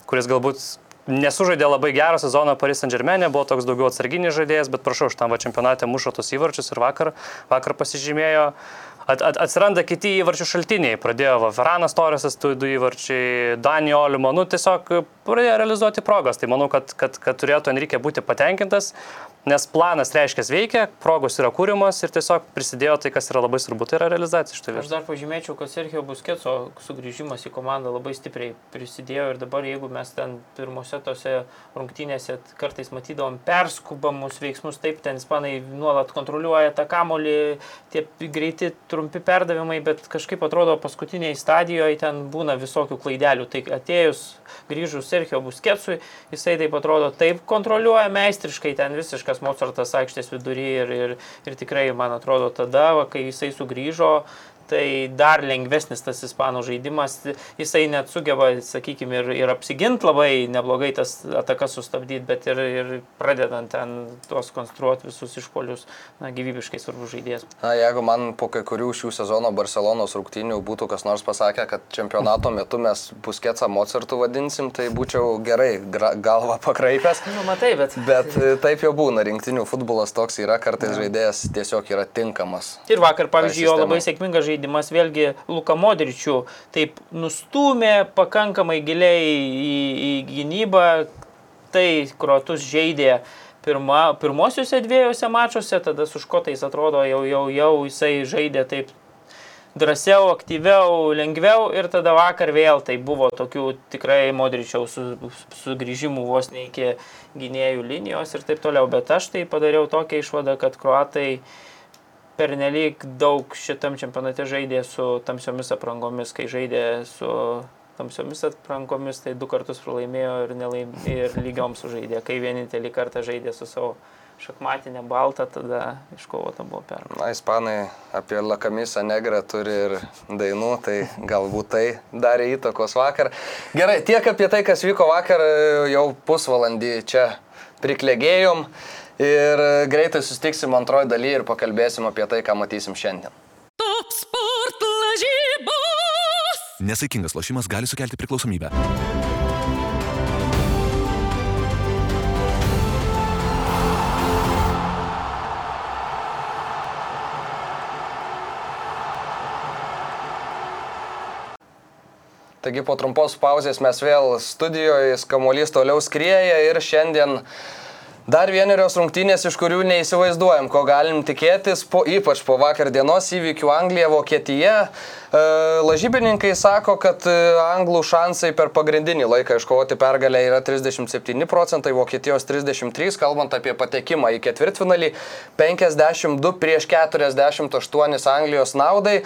kuris galbūt nesužaidė labai gerą sezoną Paris Saint Germain, buvo toks daugiau atsarginis žaidėjas, bet prašau, šitam čempionate mušo tos įvarčius ir vakar, vakar pasižymėjo. At, at, atsiranda kiti įvarčių šaltiniai. Pradėjo va, Veranas Torresas, tu du įvarčiai, Dani Olimo, nu tiesiog pradėjo realizuoti progas. Tai manau, kad, kad, kad turėtų Enrique būti patenkintas. Nes planas reiškia veikia, progos yra kūrimas ir tiesiog prisidėjo tai, kas yra labai svarbu, tai yra realizacija šitą vietą. Aš dar pažymėčiau, kad Sergio Busketso sugrįžimas į komandą labai stipriai prisidėjo ir dabar jeigu mes ten pirmose tose rungtynėse kartais matydom perskubamus veiksmus, taip ten ispanai nuolat kontroliuoja tą kamolį, tie greiti trumpi perdavimai, bet kažkaip atrodo paskutiniai stadijoje ten būna visokių klaidelių. Tai atėjus, grįžus Sergio Busketsui, jisai taip atrodo taip kontroliuoja meistriškai, ten visiškas Richardas Mozartas aikštės vidury ir, ir, ir tikrai, man atrodo, tada, va, kai jisai sugrįžo, tai dar lengvesnis tas ispanų žaidimas. Jisai net sugeba, sakykime, ir, ir apsiginti labai neblogai tas atakas sustabdyti, bet ir, ir pradedant ten tuos konstruoti visus išpolius, na, gyvybiškai svarbus žaidėjas. Na, jeigu man po kai kurių šių sezono Barcelonos rungtynių būtų kas nors pasakę, kad čempionato metu mes Busketsą Mozartų vadinsim, tai būčiau gerai galvą pakraipęs. Nu, matai, bet. Bet e, taip jau būna, rinktinių futbolas toks yra, kartais žaidėjas tiesiog yra tinkamas. Ir vakar, pavyzdžiui, jo labai sėkmingas žaidėjas žaidimas vėlgi Luka Modričių taip nustumė pakankamai giliai į, į gynybą, tai kruotus žaidė pirma, pirmosiuose dviejose mačiuose, tada su škotais atrodo jau, jau, jau jisai žaidė taip drąsiau, aktyviau, lengviau ir tada vakar vėl tai buvo tokių tikrai modričiaus sugrįžimų su vos ne iki gynėjų linijos ir taip toliau, bet aš tai padariau tokią išvadą, kad kruatai pernelyg daug šitam čempionate žaidė su tamsiomis aprangomis, kai žaidė su tamsiomis aprangomis, tai du kartus pralaimėjo ir, nelaim, ir lygiom sužaidė. Kai vienintelį kartą žaidė su savo šachmatinė balta, tada iškovota buvo pergalė. Na, ispanai apie Lakamisą negrą turi ir dainų, tai galbūt tai darė įtakos vakar. Gerai, tiek apie tai, kas vyko vakar, jau pusvalandį čia priklėgėjom. Ir greitai sustiksim antroji daly ir pakalbėsim apie tai, ką matysim šiandien. Top sport lažybos. Nesaikingas lošimas gali sukelti priklausomybę. Taigi po trumpos pauzės mes vėl studijoje, kamuolys toliau skrieja ir šiandien Dar vienerios rungtynės, iš kurių neįsivaizduojam, ko galim tikėtis, po, ypač po vakar dienos įvykių Anglija, Vokietija. E, lažybininkai sako, kad e, anglų šansai per pagrindinį laiką iškovoti pergalę yra 37 procentai, Vokietijos 33, kalbant apie patekimą į ketvirtfinalį, 52 prieš 48 Anglijos naudai.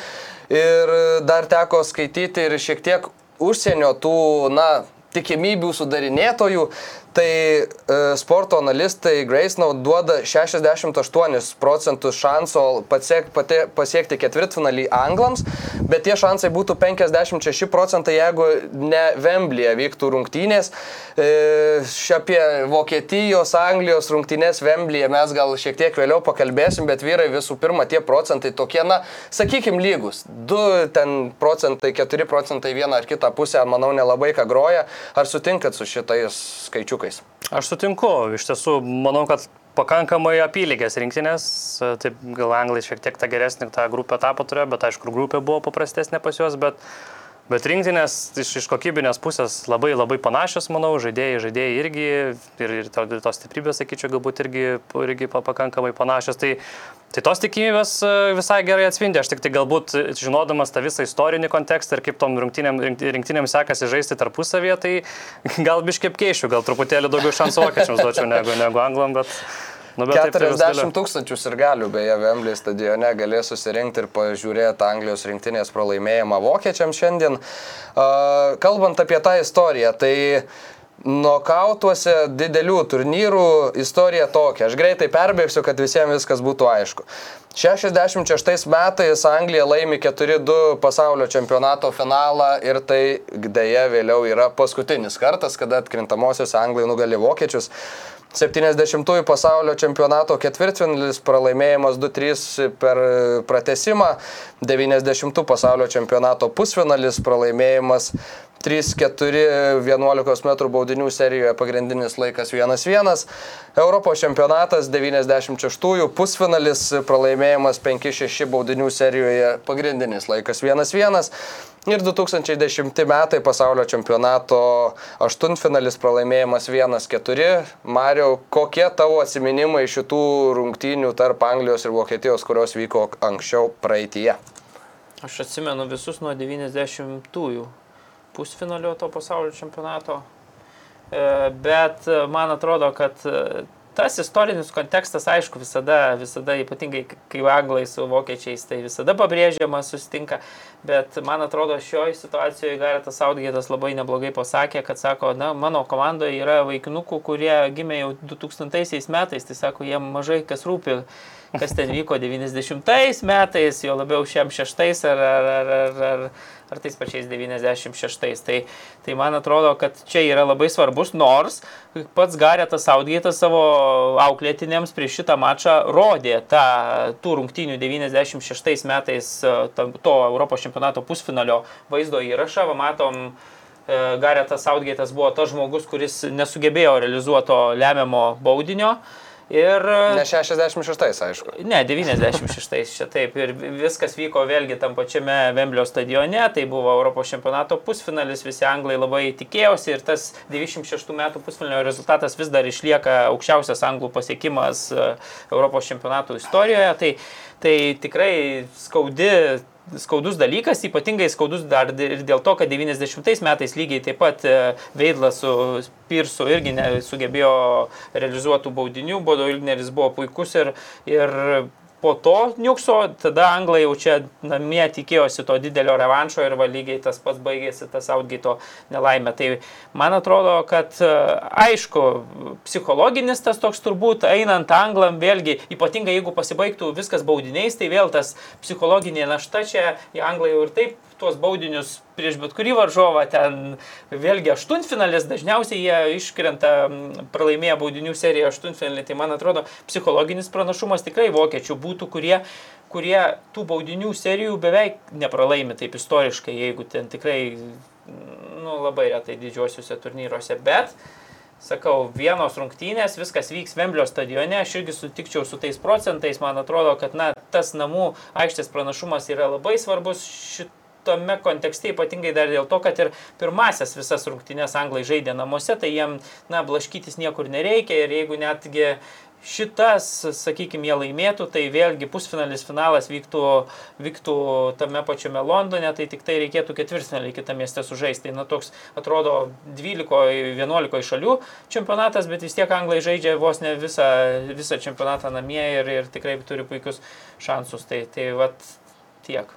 Ir dar teko skaityti ir šiek tiek užsienio tų, na, tikimybių sudarinėtojų, tai e, sporto analistai Gracenaut duoda 68 procentus šanso pasiek, pate, pasiekti ketvirtfinalį anglams, bet tie šansai būtų 56 procentai, jeigu ne Vemblyje vyktų rungtynės. E, apie Vokietijos, Anglijos rungtynės Vemblyje mes gal šiek tiek vėliau pakalbėsim, bet vyrai visų pirma tie procentai tokie, na, sakykim, lygus. 2 ten procentai, 4 procentai vieną ar kitą pusę, manau, nelabai ką groja. Ar sutinkat su šitais skaičiukais? Aš sutinku, iš tiesų manau, kad pakankamai apylygės rinktinės, taip gal anglai šiek tiek tą geresnį tą grupę tapo turėjo, bet aišku, grupė buvo paprastesnė pas juos, bet, bet rinktinės iš, iš kokybinės pusės labai labai panašios, manau, žaidėjai, žaidėjai irgi ir, ir to, tos stiprybės, sakyčiau, galbūt irgi, irgi pakankamai panašios. Tai Tai tos tikimybės e, visai gerai atspindi, aš tik tai galbūt e, žinodamas tą visą istorinį kontekstą ir kaip tom rungtynėm, rungtynėm sekasi žaisti tarpusavėje, tai gal biškiai keišiu, gal truputėlį daugiau šansų vokiečiams duočiau negu, negu anglam, bet... Nu, bet 40 tūkstančių ir galių beje Wembley stadione galės susirinkti ir pažiūrėti Anglijos rinktinės pralaimėjimą vokiečiams šiandien. Kalbant apie tą istoriją, tai Nokautuose didelių turnyrų istorija tokia. Aš greitai perbėgsiu, kad visiems viskas būtų aišku. 66 metais Anglija laimi 4-2 pasaulio čempionato finalą ir tai dėja vėliau yra paskutinis kartas, kada atkrintamosios Anglija nugali vokiečius. 70-ųjų pasaulio čempionato ketvirtfinalis pralaimėjimas 2-3 per pratesimą, 90-ųjų pasaulio čempionato pusfinalis pralaimėjimas 3-4 11 m baudinių serijoje pagrindinis laikas 1-1. Europos čempionatas 96-ųjų pusfinalis pralaimėjimas 5-6 baudinių serijoje pagrindinis laikas 1-1. Ir 2010 metai pasaulio čempionato aštuntfinalis pralaimėjimas 1-4. Mario, kokie tavo atsiminimai šitų rungtynių tarp Anglijos ir Vokietijos, kurios vyko anksčiau praeitie? Aš atsimenu visus nuo 90-ųjų pusfinalio to pasaulio čempionato. E, bet e, man atrodo, kad e, tas istorinis kontekstas, aišku, visada, visada ypatingai kai anglai su vokiečiais, tai visada pabrėžiamas, susitinka, bet man atrodo, šioje situacijoje Garetas Saudgėtas labai neblogai pasakė, kad sako, na, mano komandoje yra vaikinukų, kurie gimė jau 2000 metais, tai sako, jiem mažai kas rūpi kas ten vyko 90 metais, jo labiau šiam šeštais ar, ar, ar, ar, ar, ar tais pačiais 96. Tai, tai man atrodo, kad čia yra labai svarbus, nors pats Garetas Saudgėtas savo auklėtinėms prieš šitą mačą rodė tą tų rungtynių 96 metais to Europos čempionato pusfinalio vaizdo įrašą. Va, matom, e, Garetas Saudgėtas buvo tas žmogus, kuris nesugebėjo realizuoto lemiamo baudinio. Ir... Ne 66, aišku. Ne, 96 čia taip. Ir viskas vyko vėlgi tam pačiame Vemblio stadione. Tai buvo Europos čempionato pusfinalis, visi anglai labai tikėjosi ir tas 96 metų pusfinalio rezultatas vis dar išlieka aukščiausias anglų pasiekimas e, Europos čempionato istorijoje. Tai, tai tikrai skaudi skaudus dalykas, ypatingai skaudus dar ir dėl to, kad 90 metais lygiai taip pat e, Veidlas su Pirsu irgi sugebėjo realizuotų baudinių, Bodo Ilgneris buvo puikus ir, ir po to Niukso, tada anglai jau čia namie tikėjosi to didelio revanšo ir va lygiai tas pats baigėsi tas Outgito nelaimė. Tai man atrodo, kad e, aišku, psichologinis tas toks turbūt einant anglam vėlgi, ypatingai jeigu pasibaigtų viskas baudiniais, tai vėl tas psichologinė našta čia, anglai jau ir taip tuos baudinius prieš bet kurį varžovą, ten vėlgi aštuntfinalis, dažniausiai jie iškrenta pralaimėję baudinių seriją aštuntfinalį, tai man atrodo psichologinis pranašumas tikrai vokiečių būtų, kurie, kurie tų baudinių serijų beveik nepralaimi taip istoriškai, jeigu ten tikrai nu, labai retai didžiosiuose turnyruose, bet sakau, vienos rungtynės, viskas vyks Vemblio stadione, aš irgi sutikčiau su tais procentais, man atrodo, kad na, tas namų aikštės pranašumas yra labai svarbus šit tame kontekste ypatingai dar dėl to, kad ir pirmasias visas rungtynės anglai žaidė namuose, tai jiem, na, blaškytis niekur nereikia ir jeigu netgi šitas, sakykime, jie laimėtų, tai vėlgi pusfinalis finalas vyktų, vyktų tame pačiame Londone, tai tik tai reikėtų ketvirtfinalį kitą miestę sužaisti. Tai na toks atrodo 12-11 šalių čempionatas, bet vis tiek anglai žaidžia vos ne visą, visą čempionatą namie ir, ir tikrai turi puikius šansus. Tai, tai vat tiek.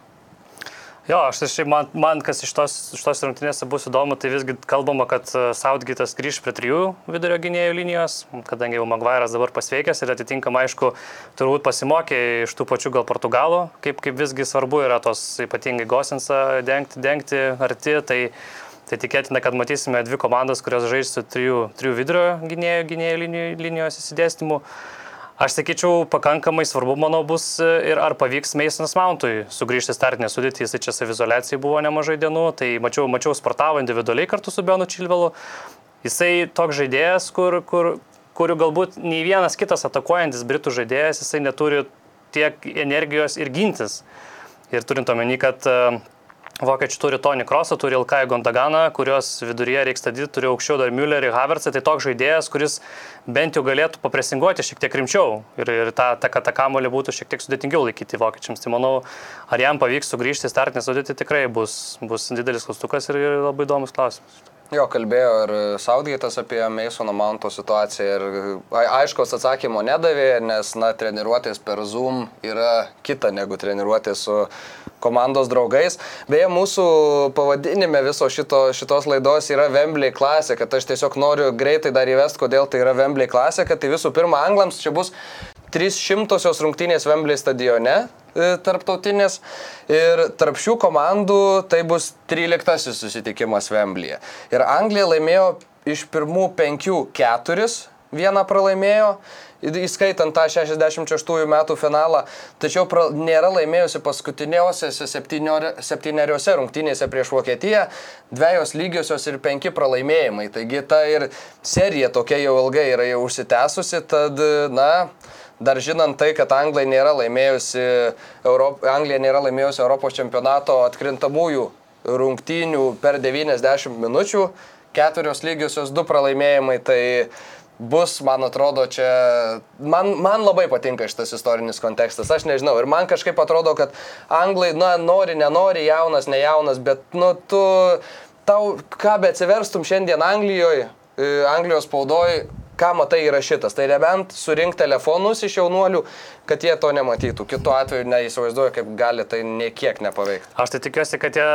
Jo, aš tai man, man kas iš tos, iš tos rungtynėse bus įdomu, tai visgi kalbama, kad e, Southgate'as grįž prie trijų vidurio gynėjų linijos, kadangi jau Maguire'as dabar pasveikęs ir atitinkamai, aišku, turbūt pasimokė iš tų pačių gal portugalų, kaip, kaip visgi svarbu yra tos ypatingai Gosinsą dengti, dengti arti, tai, tai tikėtina, kad matysime dvi komandas, kurios žais su trijų, trijų vidurio gynėjų, gynėjų linijos įsidėstymu. Aš sakyčiau, pakankamai svarbu, manau, bus e, ir ar pavyks Meisonas Mountui sugrįžti startinę sudėtį, jisai čia savizolacijai buvo nemažai dienų, tai mačiau, mačiau sportavo individualiai kartu su Benu Čilvelu. Jisai toks žaidėjas, kur, kur, kurių galbūt nei vienas kitas atakuojantis Britų žaidėjas, jisai neturi tiek energijos ir gintis. Ir turint omeny, kad uh, Vokiečių turi Tony Krosą, turi Ilkai Gondaganą, kurios viduryje reikia statyti, turi aukščiau dar Müllerį, Havertzą, tai toks žaidėjas, kuris bent jau galėtų papresinguoti šiek tiek rimčiau ir, ir tą, tą, kad tą kamolį būtų šiek tiek sudėtingiau laikyti vokiečiams. Tai manau, ar jam pavyks sugrįžti į startinę sudėtį, tikrai bus, bus didelis klaustukas ir, ir labai įdomus klausimas. Jo, kalbėjo ir Saudgaitas apie Meisono Manto situaciją ir aiškos atsakymo nedavė, nes, na, treniruotės per Zoom yra kita negu treniruotės su komandos draugais. Beje, mūsų pavadinime viso šito, šitos laidos yra Wembley klasė, kad aš tiesiog noriu greitai dar įvesti, kodėl tai yra Wembley klasė, kad tai visų pirma, anglams čia bus 300-osios rungtynės Wembley stadione e, tarptautinės ir tarp šių komandų tai bus 13 susitikimas Wembley'e. Ir Anglija laimėjo iš pirmų penkių keturis, vieną pralaimėjo įskaitant tą 66 metų finalą, tačiau pra, nėra laimėjusi paskutiniausiose septyneriose rungtynėse prieš Vokietiją, dviejos lygiosios ir penki pralaimėjimai. Taigi ta ir serija tokia jau ilgai yra jau užsitęsusi, tad, na, dar žinant tai, kad Anglija nėra laimėjusi, Europ... Anglija nėra laimėjusi Europos čempionato atkrintamųjų rungtynių per 90 minučių, keturios lygiosios, du pralaimėjimai, tai bus, man atrodo, čia, man, man labai patinka šitas istorinis kontekstas, aš nežinau, ir man kažkaip atrodo, kad anglai, na, nori, nenori, jaunas, ne jaunas, bet, nu, tu, tau, ką be atsiverstum šiandien Anglijoje, Anglijos spaudoje, ką matai yra šitas. Tai nebent surinkti telefonus iš jaunuolių, kad jie to nematytų. Kitu atveju neįsivaizduoju, kaip gali tai niekiek nepaveikti. Aš tai tikiuosi, kad jie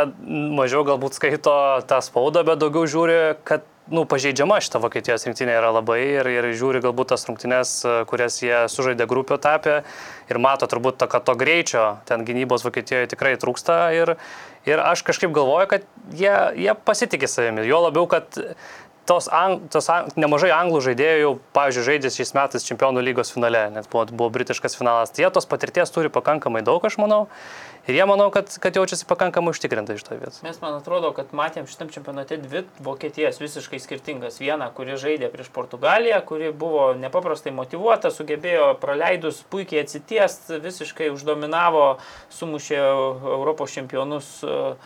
mažiau galbūt skaito tą spaudą, bet daugiau žiūri, kad nu, pažeidžiama šita Vokietijos rinktinė yra labai ir, ir žiūri galbūt tas rungtynės, kurias jie sužaidė grupių etapę ir mato turbūt to, kad to greičio ten gynybos Vokietijoje tikrai trūksta ir, ir aš kažkaip galvoju, kad jie, jie pasitikė savimi. Jo labiau, kad tos, ang, tos ang, nemažai anglų žaidėjų jau, pavyzdžiui, žaidė šiais metais Čempionų lygos finale, net buvo, buvo britiškas finalas. Tai jie tos patirties turi pakankamai daug, aš manau. Ir jie manau, kad, kad jaučiasi pakankamai užtikrintai iš to vietos. Mes man atrodo, kad matėm šitam čempionate dvi Vokietijas visiškai skirtingas. Viena, kuri žaidė prieš Portugaliją, kuri buvo nepaprastai motivuota, sugebėjo praleidus puikiai atsitiest, visiškai uždominavo, sumušė Europos čempionus uh,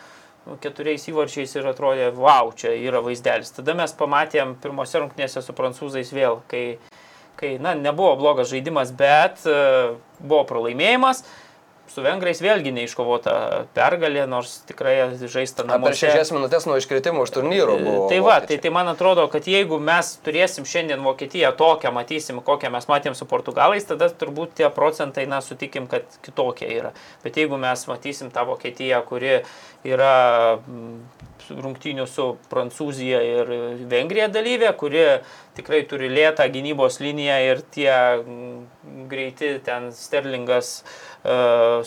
keturiais įvarčiais ir atrodė, wow, čia yra vaizdelis. Tada mes pamatėm pirmose rungtynėse su prancūzais vėl, kai, kai na, nebuvo blogas žaidimas, bet uh, buvo pralaimėjimas su vengrais vėlgi neiškovota pergalė, nors tikrai žaista namuose. Per šešias minutės nuo iškritimo iš turnyro buvo. Tai va, tai, tai man atrodo, kad jeigu mes turėsim šiandien Vokietiją tokią, matysim, kokią mes matėm su Portugalais, tada turbūt tie procentai, na, sutikim, kad kitokie yra. Bet jeigu mes matysim tą Vokietiją, kuri yra rungtynių su Prancūzija ir Vengrija dalyvė, kuri tikrai turi lėtą gynybos liniją ir tie greiti ten Sterlingas uh,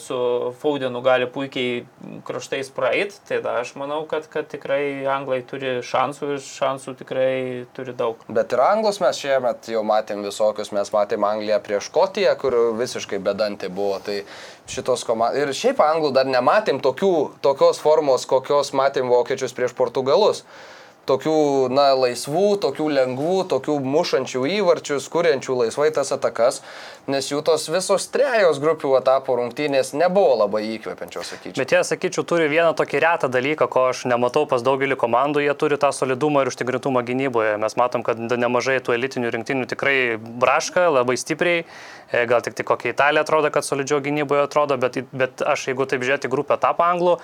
su Faudenu gali puikiai kraštais praeit, tai da, aš manau, kad, kad tikrai anglai turi šansų ir šansų tikrai turi daug. Bet ir anglus mes šiemet jau matėm visokius, mes matėm Angliją prieš Škotiją, kur visiškai bedantė buvo. Tai šitos komandos. Ir šiaip anglų dar nematėm tokių, tokios formos, kokios matėm vokiečius prieš portugalus. Tokių, na, laisvų, tokių lengvų, tokių mušančių įvarčius, kuriančių laisvai tas atakas, nes jų tos visos trejos grupių etapo rungtynės nebuvo labai įkvepiančios, sakyčiau. Bet jie, sakyčiau, turi vieną tokį retą dalyką, ko aš nematau pas daugelį komandų, jie turi tą solidumą ir užtikrintumą gynyboje. Mes matom, kad nemažai tų elitinių rinktinių tikrai braška labai stipriai, E, gal tik tai kokia Italija atrodo, kad solidžiau gynyboje atrodo, bet, bet aš jeigu taip žiūrėti grupę etapą anglų,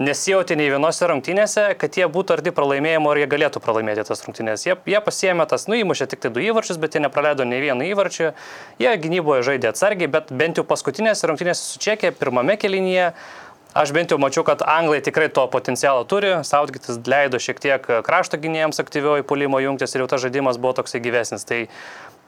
nesijauti nei vienose rungtynėse, kad jie būtų arti pralaimėjimo ar jie galėtų pralaimėti tas rungtynės. Jie, jie pasiemė tas, nu įmušė tik tai du įvarčius, bet jie nepraleido nei vieno įvarčio. Jie gynyboje žaidė atsargiai, bet bent jau paskutinėse rungtynėse su Čekija, pirmame kelinyje, aš bent jau mačiau, kad anglai tikrai to potencialo turi. Sautgitis leido šiek tiek krašto gynėjams aktyviau į polimo jungtis ir jau tas žaidimas buvo toksai gyvesnis. Tai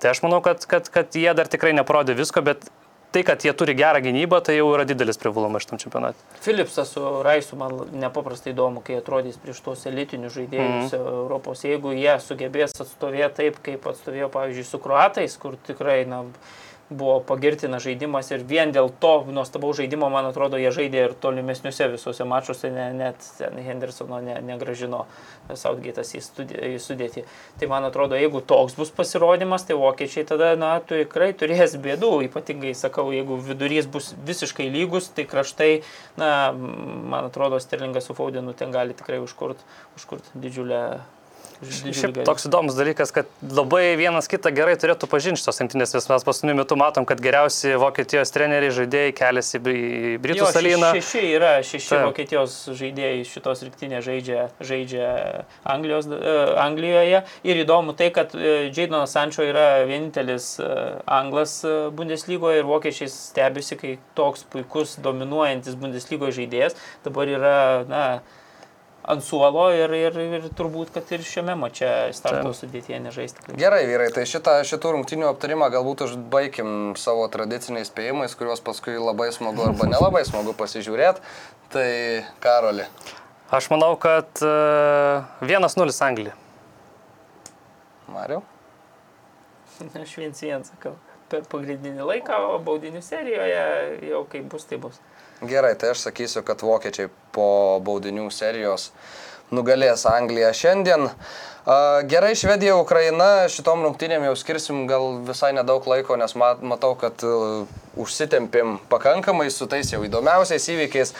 Tai aš manau, kad, kad, kad jie dar tikrai neparodė visko, bet tai, kad jie turi gerą gynybą, tai jau yra didelis privalumas šitam čempionatui. Filipsas su Raisu man nepaprastai įdomu, kai atrodys prieš tos elitinius žaidėjus mm. Europos. Jeigu jie sugebės atstovėti taip, kaip atstovėjo, pavyzdžiui, su kruatais, kur tikrai, na, buvo pagirtina žaidimas ir vien dėl to nuostabaus žaidimo, man atrodo, jie žaidė ir tolimesniuose visuose mačiuose, ne, net Hendersono ne, negražino Southgate'as į, į sudėtį. Tai man atrodo, jeigu toks bus pasirodymas, tai vokiečiai tada, na, tikrai turės bėdų, ypatingai sakau, jeigu vidurys bus visiškai lygus, tai kraštai, na, man atrodo, Sterlingas su Faudenu ten gali tikrai užkurt, užkurt didžiulę Šiaip toks įdomus dalykas, kad labai vienas kitą gerai turėtų pažinti šitos rinktinės, nes mes paskutiniu metu matom, kad geriausi Vokietijos treneriai žaidėjai keliasi į Britų salyną. Šeši yra, šeši Taip. Vokietijos žaidėjai šitos rinktinės žaidžia, žaidžia Anglijos, uh, Anglijoje. Ir įdomu tai, kad uh, Jaidonas Sančio yra vienintelis uh, anglas uh, Bundeslygoje ir vokiečiai stebisi, kai toks puikus, dominuojantis Bundeslygoje žaidėjas dabar yra, na, ant suolo ir, ir, ir turbūt, kad ir šiame mače starto sudėtyje nežaisti. Gerai, vyrai, tai šitą, šitų rungtinių aptarimą galbūt užbaigim savo tradiciniais spėjimais, kuriuos paskui labai smagu arba nelabai smagu pasižiūrėti. Tai Karoli. Aš manau, kad uh, e, 1-0 Anglija. Mariu? Aš viens vienas sakau. Per pagrindinį laiką, o baudinių serijoje jau kaip bus, tai bus. Gerai, tai aš sakysiu, kad vokiečiai po baudinių serijos nugalės Angliją šiandien. Gerai, Švedija, Ukraina, šitom rungtynėm jau skirsim gal visai nedaug laiko, nes matau, kad užsitempim pakankamai su tais jau įdomiausiais įvykiais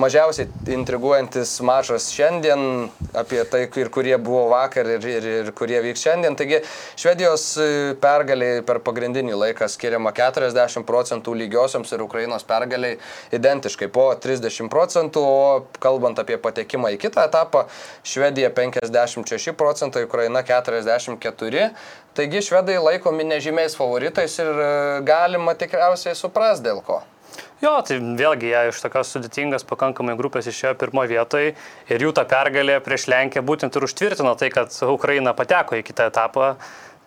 mažiausiai intriguojantis mačas šiandien, apie tai, ir kurie buvo vakar, ir, ir, ir kurie vyks šiandien. Taigi Švedijos e, pergaliai per pagrindinį laiką skiriama 40 procentų lygiosioms ir Ukrainos pergaliai identiškai po 30 procentų, o kalbant apie patekimą į kitą etapą, Švedija 56 procentai, Ukraina 44. Taigi švedai laikomi nežymiais favoritais ir e, galima tikriausiai supras dėl ko. Jo, tai vėlgi jie iš tokios sudėtingas pakankamai grupės išėjo pirmoje vietoje ir jų ta pergalė prieš Lenkiją būtent ir užtvirtino tai, kad Ukraina pateko į kitą etapą.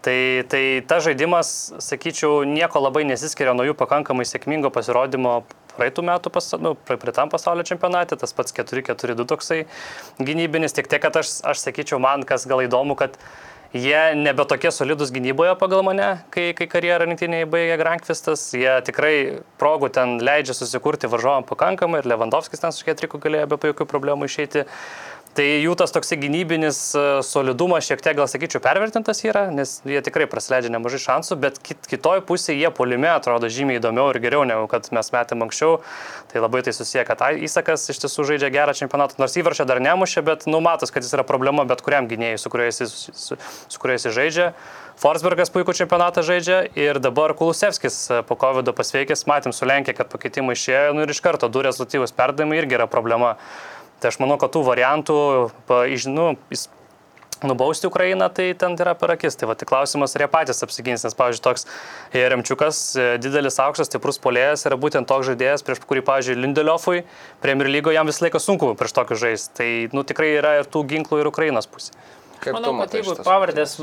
Tai, tai ta žaidimas, sakyčiau, nieko labai nesiskiria nuo jų pakankamai sėkmingo pasirodymo praeitų metų, pas, nu, praeitam pasaulio čempionate, tas pats 4-4-2 toksai gynybinis, tik tiek, kad aš, aš sakyčiau, man kas gal įdomu, kad Jie nebe tokie solidus gynyboje pagal mane, kai, kai karjerą rinktinėje baigė Grankvistas. Jie tikrai progų ten leidžia susikurti varžovam pakankamai ir Lewandowskis ten su Ketriku galėjo be jokių problemų išeiti. Tai jų tas toks gynybinis e, solidumas šiek tiek, gal sakyčiau, pervertintas yra, nes jie tikrai praleidžia nemažai šansų, bet kit, kitoj pusėje jie polime atrodo žymiai įdomiau ir geriau negu kad mes metėm anksčiau. Tai labai tai susiję, kad Įsakas iš tiesų žaidžia gerą čempionatą, nors įvarčio dar nemušė, bet numatos, kad jis yra problema bet kuriam gynėjui, su kuriuo jis, su, su kuriuo jis žaidžia. Forsbergas puikų čempionatą žaidžia ir dabar Kulusevskis e, po COVID pasveikęs, matėm su Lenkija, kad pakeitimai išėjo nu, ir iš karto du rezultatyvus perdavimai irgi yra problema. Tai aš manau, kad tų variantų, nu, nubausti Ukrainą, tai ten yra per akis. Tai va, tik klausimas, ar jie patys apsigins, nes, pavyzdžiui, toks Remčiukas, e, didelis aukštas, stiprus polėjas, yra būtent toks žaidėjas, prieš kurį, pavyzdžiui, Lindeliofui, Premier lygo jam visą laiką sunku prieš tokius žaisti. Tai, nu, tikrai yra ir tų ginklų ir Ukrainos pusė. Kaip Manau, kad jeigu pavardės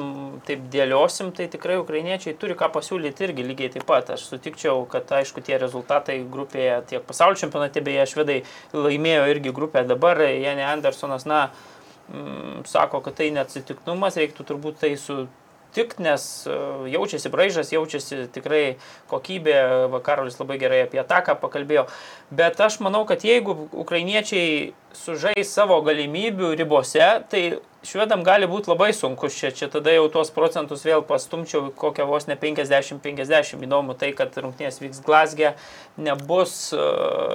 taip dėliosim, tai tikrai ukrainiečiai turi ką pasiūlyti irgi lygiai taip pat. Aš sutikčiau, kad aišku tie rezultatai grupėje tiek pasaulio čempionate, beje, švedai laimėjo irgi grupę dabar. Janė Andersonas, na, m, sako, kad tai neatsitiknumas, reiktų turbūt tai su tik, nes e, jaučiasi braižas, jaučiasi tikrai kokybė, Karolis labai gerai apie ataką pakalbėjo, bet aš manau, kad jeigu ukrainiečiai sužais savo galimybių ribose, tai švedam gali būti labai sunkus čia, čia tada jau tuos procentus vėl pastumčiau kokią vos ne 50-50. Įdomu tai, kad rungtynės vyks Glasgė, nebus, e,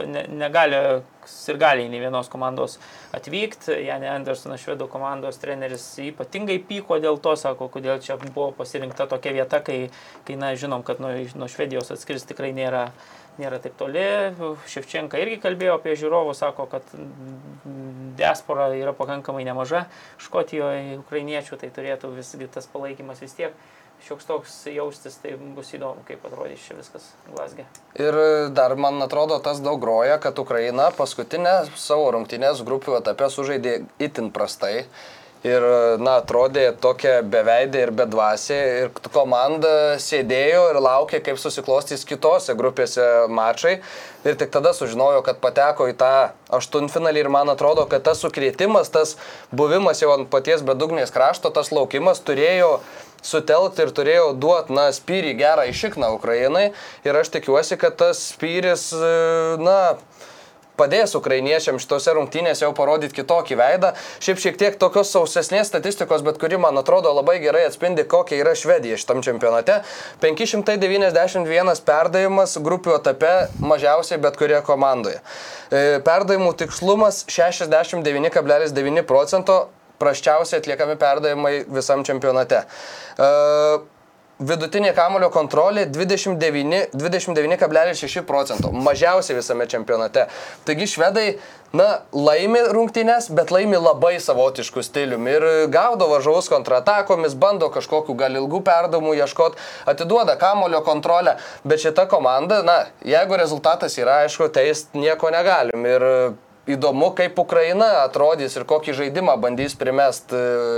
ne, negali ir gali nei vienos komandos atvykti. Janė Andersonas, švedų komandos treneris, ypatingai pyko dėl to, sako, kodėl čia buvo pasirinkta tokia vieta, kai, kai na, žinom, kad nuo, nuo Švedijos atskris tikrai nėra nėra taip toli. Ševčenka irgi kalbėjo apie žiūrovų, sako, kad diaspora yra pakankamai nemaža Škotijoje ukrainiečių, tai turėtų visgi tas palaikymas vis tiek šioks toks jaustis, tai bus įdomu, kaip atrodys čia viskas Glasgė. Ir dar man atrodo tas daug groja, kad Ukraina paskutinę savo rungtynės grupių etape sužaidė itin prastai. Ir, na, atrodė tokia beveidė ir bedvasė. Ir komanda sėdėjo ir laukė, kaip susiklostys kitose grupėse mačai. Ir tik tada sužinojo, kad pateko į tą aštuntfinalį. Ir man atrodo, kad tas sukrėtimas, tas buvimas jau ant paties bedugnės krašto, tas laukimas turėjo sutelkti ir turėjo duoti, na, spyrį gerą išikną Ukrainai. Ir aš tikiuosi, kad tas spyris, na, padės ukrainiečiam šitose rungtynėse jau parodyti kitokį veidą. Šiaip šiek tiek tokios sausesnės statistikos, bet kuri man atrodo labai gerai atspindi, kokia yra Švedija šitam čempionate. 591 perdavimas grupių etape mažiausiai bet kurioje komandoje. Perdavimų tikslumas 69,9 procento, praščiausiai atliekami perdavimai visam čempionate. Uh, Vidutinė kamulio kontrolė 29,6 29 procento, mažiausiai visame čempionate. Taigi švedai, na, laimi rungtynės, bet laimi labai savotiškų stiliumi ir gaudo varžovus kontratakomis, bando kažkokiu gal ilgų perdamų ieškoti, atiduoda kamulio kontrolę, bet šita komanda, na, jeigu rezultatas yra aišku, tai nieko negalim. Ir įdomu, kaip Ukraina atrodys ir kokį žaidimą bandys primest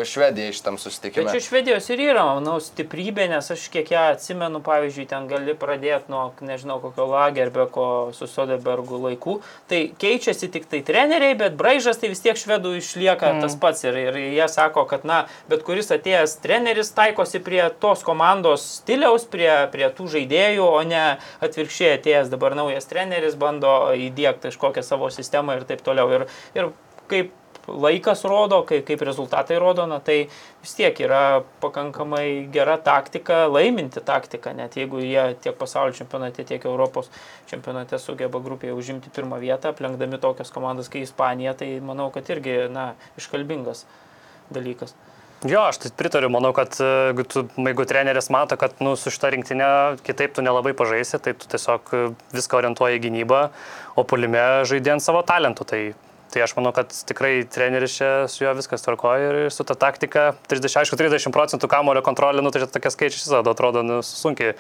Švedijai šitam susitikimui. Čia Švedijos ir yra, manau, stiprybė, nes aš kiek ją atsimenu, pavyzdžiui, ten gali pradėti nuo, nežinau, kokio Lagerbeko su Sodebergu laikų. Tai keičiasi tik tai treneriai, bet braižas tai vis tiek švedų išlieka mm. tas pats. Ir, ir jie sako, kad, na, bet kuris atėjęs treneris taikosi prie tos komandos stiliaus, prie, prie tų žaidėjų, o ne atvirkščiai atėjęs dabar naujas treneris bando įdėkti kažkokią savo sistemą ir taip taip toliau. Ir, ir kaip laikas rodo, kaip, kaip rezultatai rodo, na, tai vis tiek yra pakankamai gera taktika, laiminti taktika, net jeigu jie tiek pasaulio čempionate, tiek Europos čempionate sugeba grupėje užimti pirmą vietą, aplenkdami tokias komandas kaip Ispanija, tai manau, kad irgi, na, iškalbingas dalykas. Jo, aš tai pritariu, manau, kad jeigu, tu, jeigu treneris mato, kad nu, su šitą rinktinę kitaip tu nelabai pažaisi, tai tu tiesiog viską orientuoji į gynybą, o pulime žaidė ant savo talentų. Tai Tai aš manau, kad tikrai treneris čia su juo viskas tvarkoja ir su ta taktika 30, aišku, 30 procentų kamulio kontrolė, nu tai tokie skaičiai visada atrodo nu, sunkiai,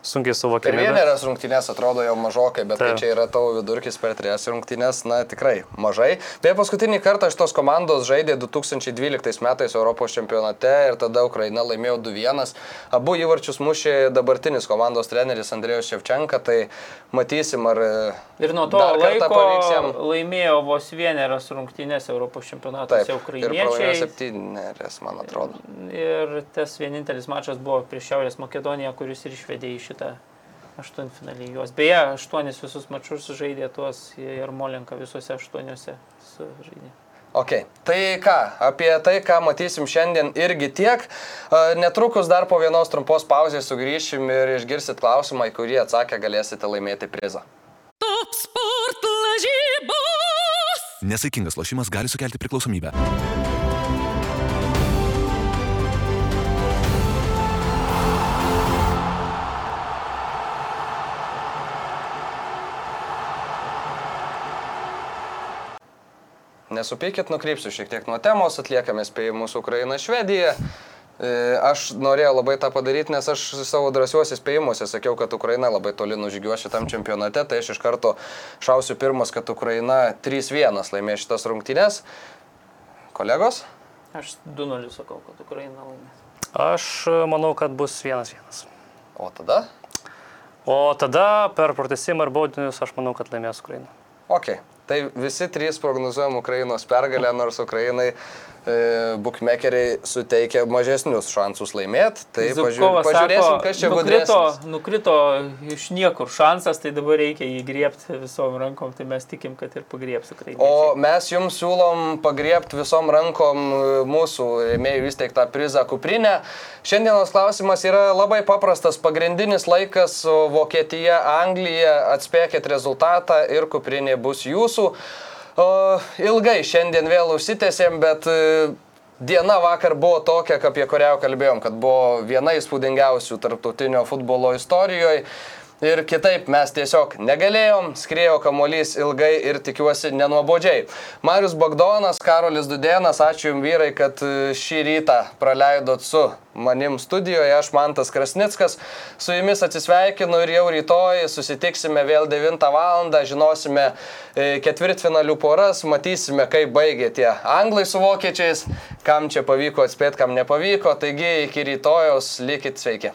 sunkiai suvokiami. Per vienerias rungtynės atrodo jau mažokai, bet tai čia yra tavo vidurkis per trejas rungtynės, na tikrai mažai. Beje, paskutinį kartą šitos komandos žaidė 2012 metais Europos čempionate ir tada Ukraina laimėjo 2-1. Abu įvarčius mušė dabartinis komandos treneris Andrėjus Ševčenka, tai matysim, ar... Ir nuo to laiko jam... laimėjo vos vieną septynerias rungtynės Europos čempionatuose ukrainiečiai. Ir septynerias, man atrodo. Ir tas vienintelis mačas buvo prieš Šiaurės Makedoniją, kuris ir išvedė į šitą aštuntfinalį juos. Beje, aštuonis visus mačius žaidė tuos ir Molenka visuose aštuoniuose žaidė. Ok, tai ką, apie tai, ką matysim šiandien irgi tiek. Netrukus dar po vienos trumpos pauzės sugrįšim ir išgirsit klausimą, į kurį atsakę galėsite laimėti prizą. Top sport lažybos. Nesaikingas lošimas gali sukelti priklausomybę. Nesupykit, nukreipsiu šiek tiek nuo temos, atliekame spėjimus Ukraina Švedija. E, Aš norėjau labai tą padaryti, nes aš savo drąsiuose spėjimuose sakiau, kad Ukraina labai toli nužygiuos šitam čempionate, tai aš iš karto šausiu pirmas, kad Ukraina 3-1 laimės šitas rungtynės. Kolegos? Aš 2-0 sakau, kad Ukraina laimės. Aš manau, kad bus 1-1. O tada? O tada per protesimą ir baudinius aš manau, kad laimės Ukraina. Ok. Tai visi trys prognozuojam Ukrainos pergalę, nors Ukrainai e, bookmakeriai suteikia mažesnius šansus laimėti. Tai Zubkovas pažiūrėsim, sako, kas čia nukrito, nukrito iš niekur šansas, tai dabar reikia jį griebti visom rankom, tai mes tikim, kad ir pagriebs tikrai. O mes jums siūlom pagriebti visom rankom e, mūsų rėmėjų įsteigtą prizą kuprinę. Šiandienos klausimas yra labai paprastas. Pagrindinis laikas Vokietija, Anglija. Atspėkit rezultatą ir kuprinė bus jūsų. O, ilgai šiandien vėl užsitęsėm, bet e, diena vakar buvo tokia, apie kurią kalbėjom, kad buvo viena įspūdingiausių tarptautinio futbolo istorijoje. Ir kitaip mes tiesiog negalėjom, skriejo kamuolys ilgai ir tikiuosi nenuobodžiai. Marius Bagdonas, Karolis Dudėnas, ačiū Jums vyrai, kad e, šį rytą praleidot su manim studijoje, aš Mantas Krasnickas. Su Jumis atsisveikinu ir jau rytoj susitiksime vėl 9 val. žinosime e, ketvirtfinalių poras, matysime, kaip baigė tie anglai su vokiečiais, kam čia pavyko atspėti, kam nepavyko. Taigi iki rytojos likit sveiki.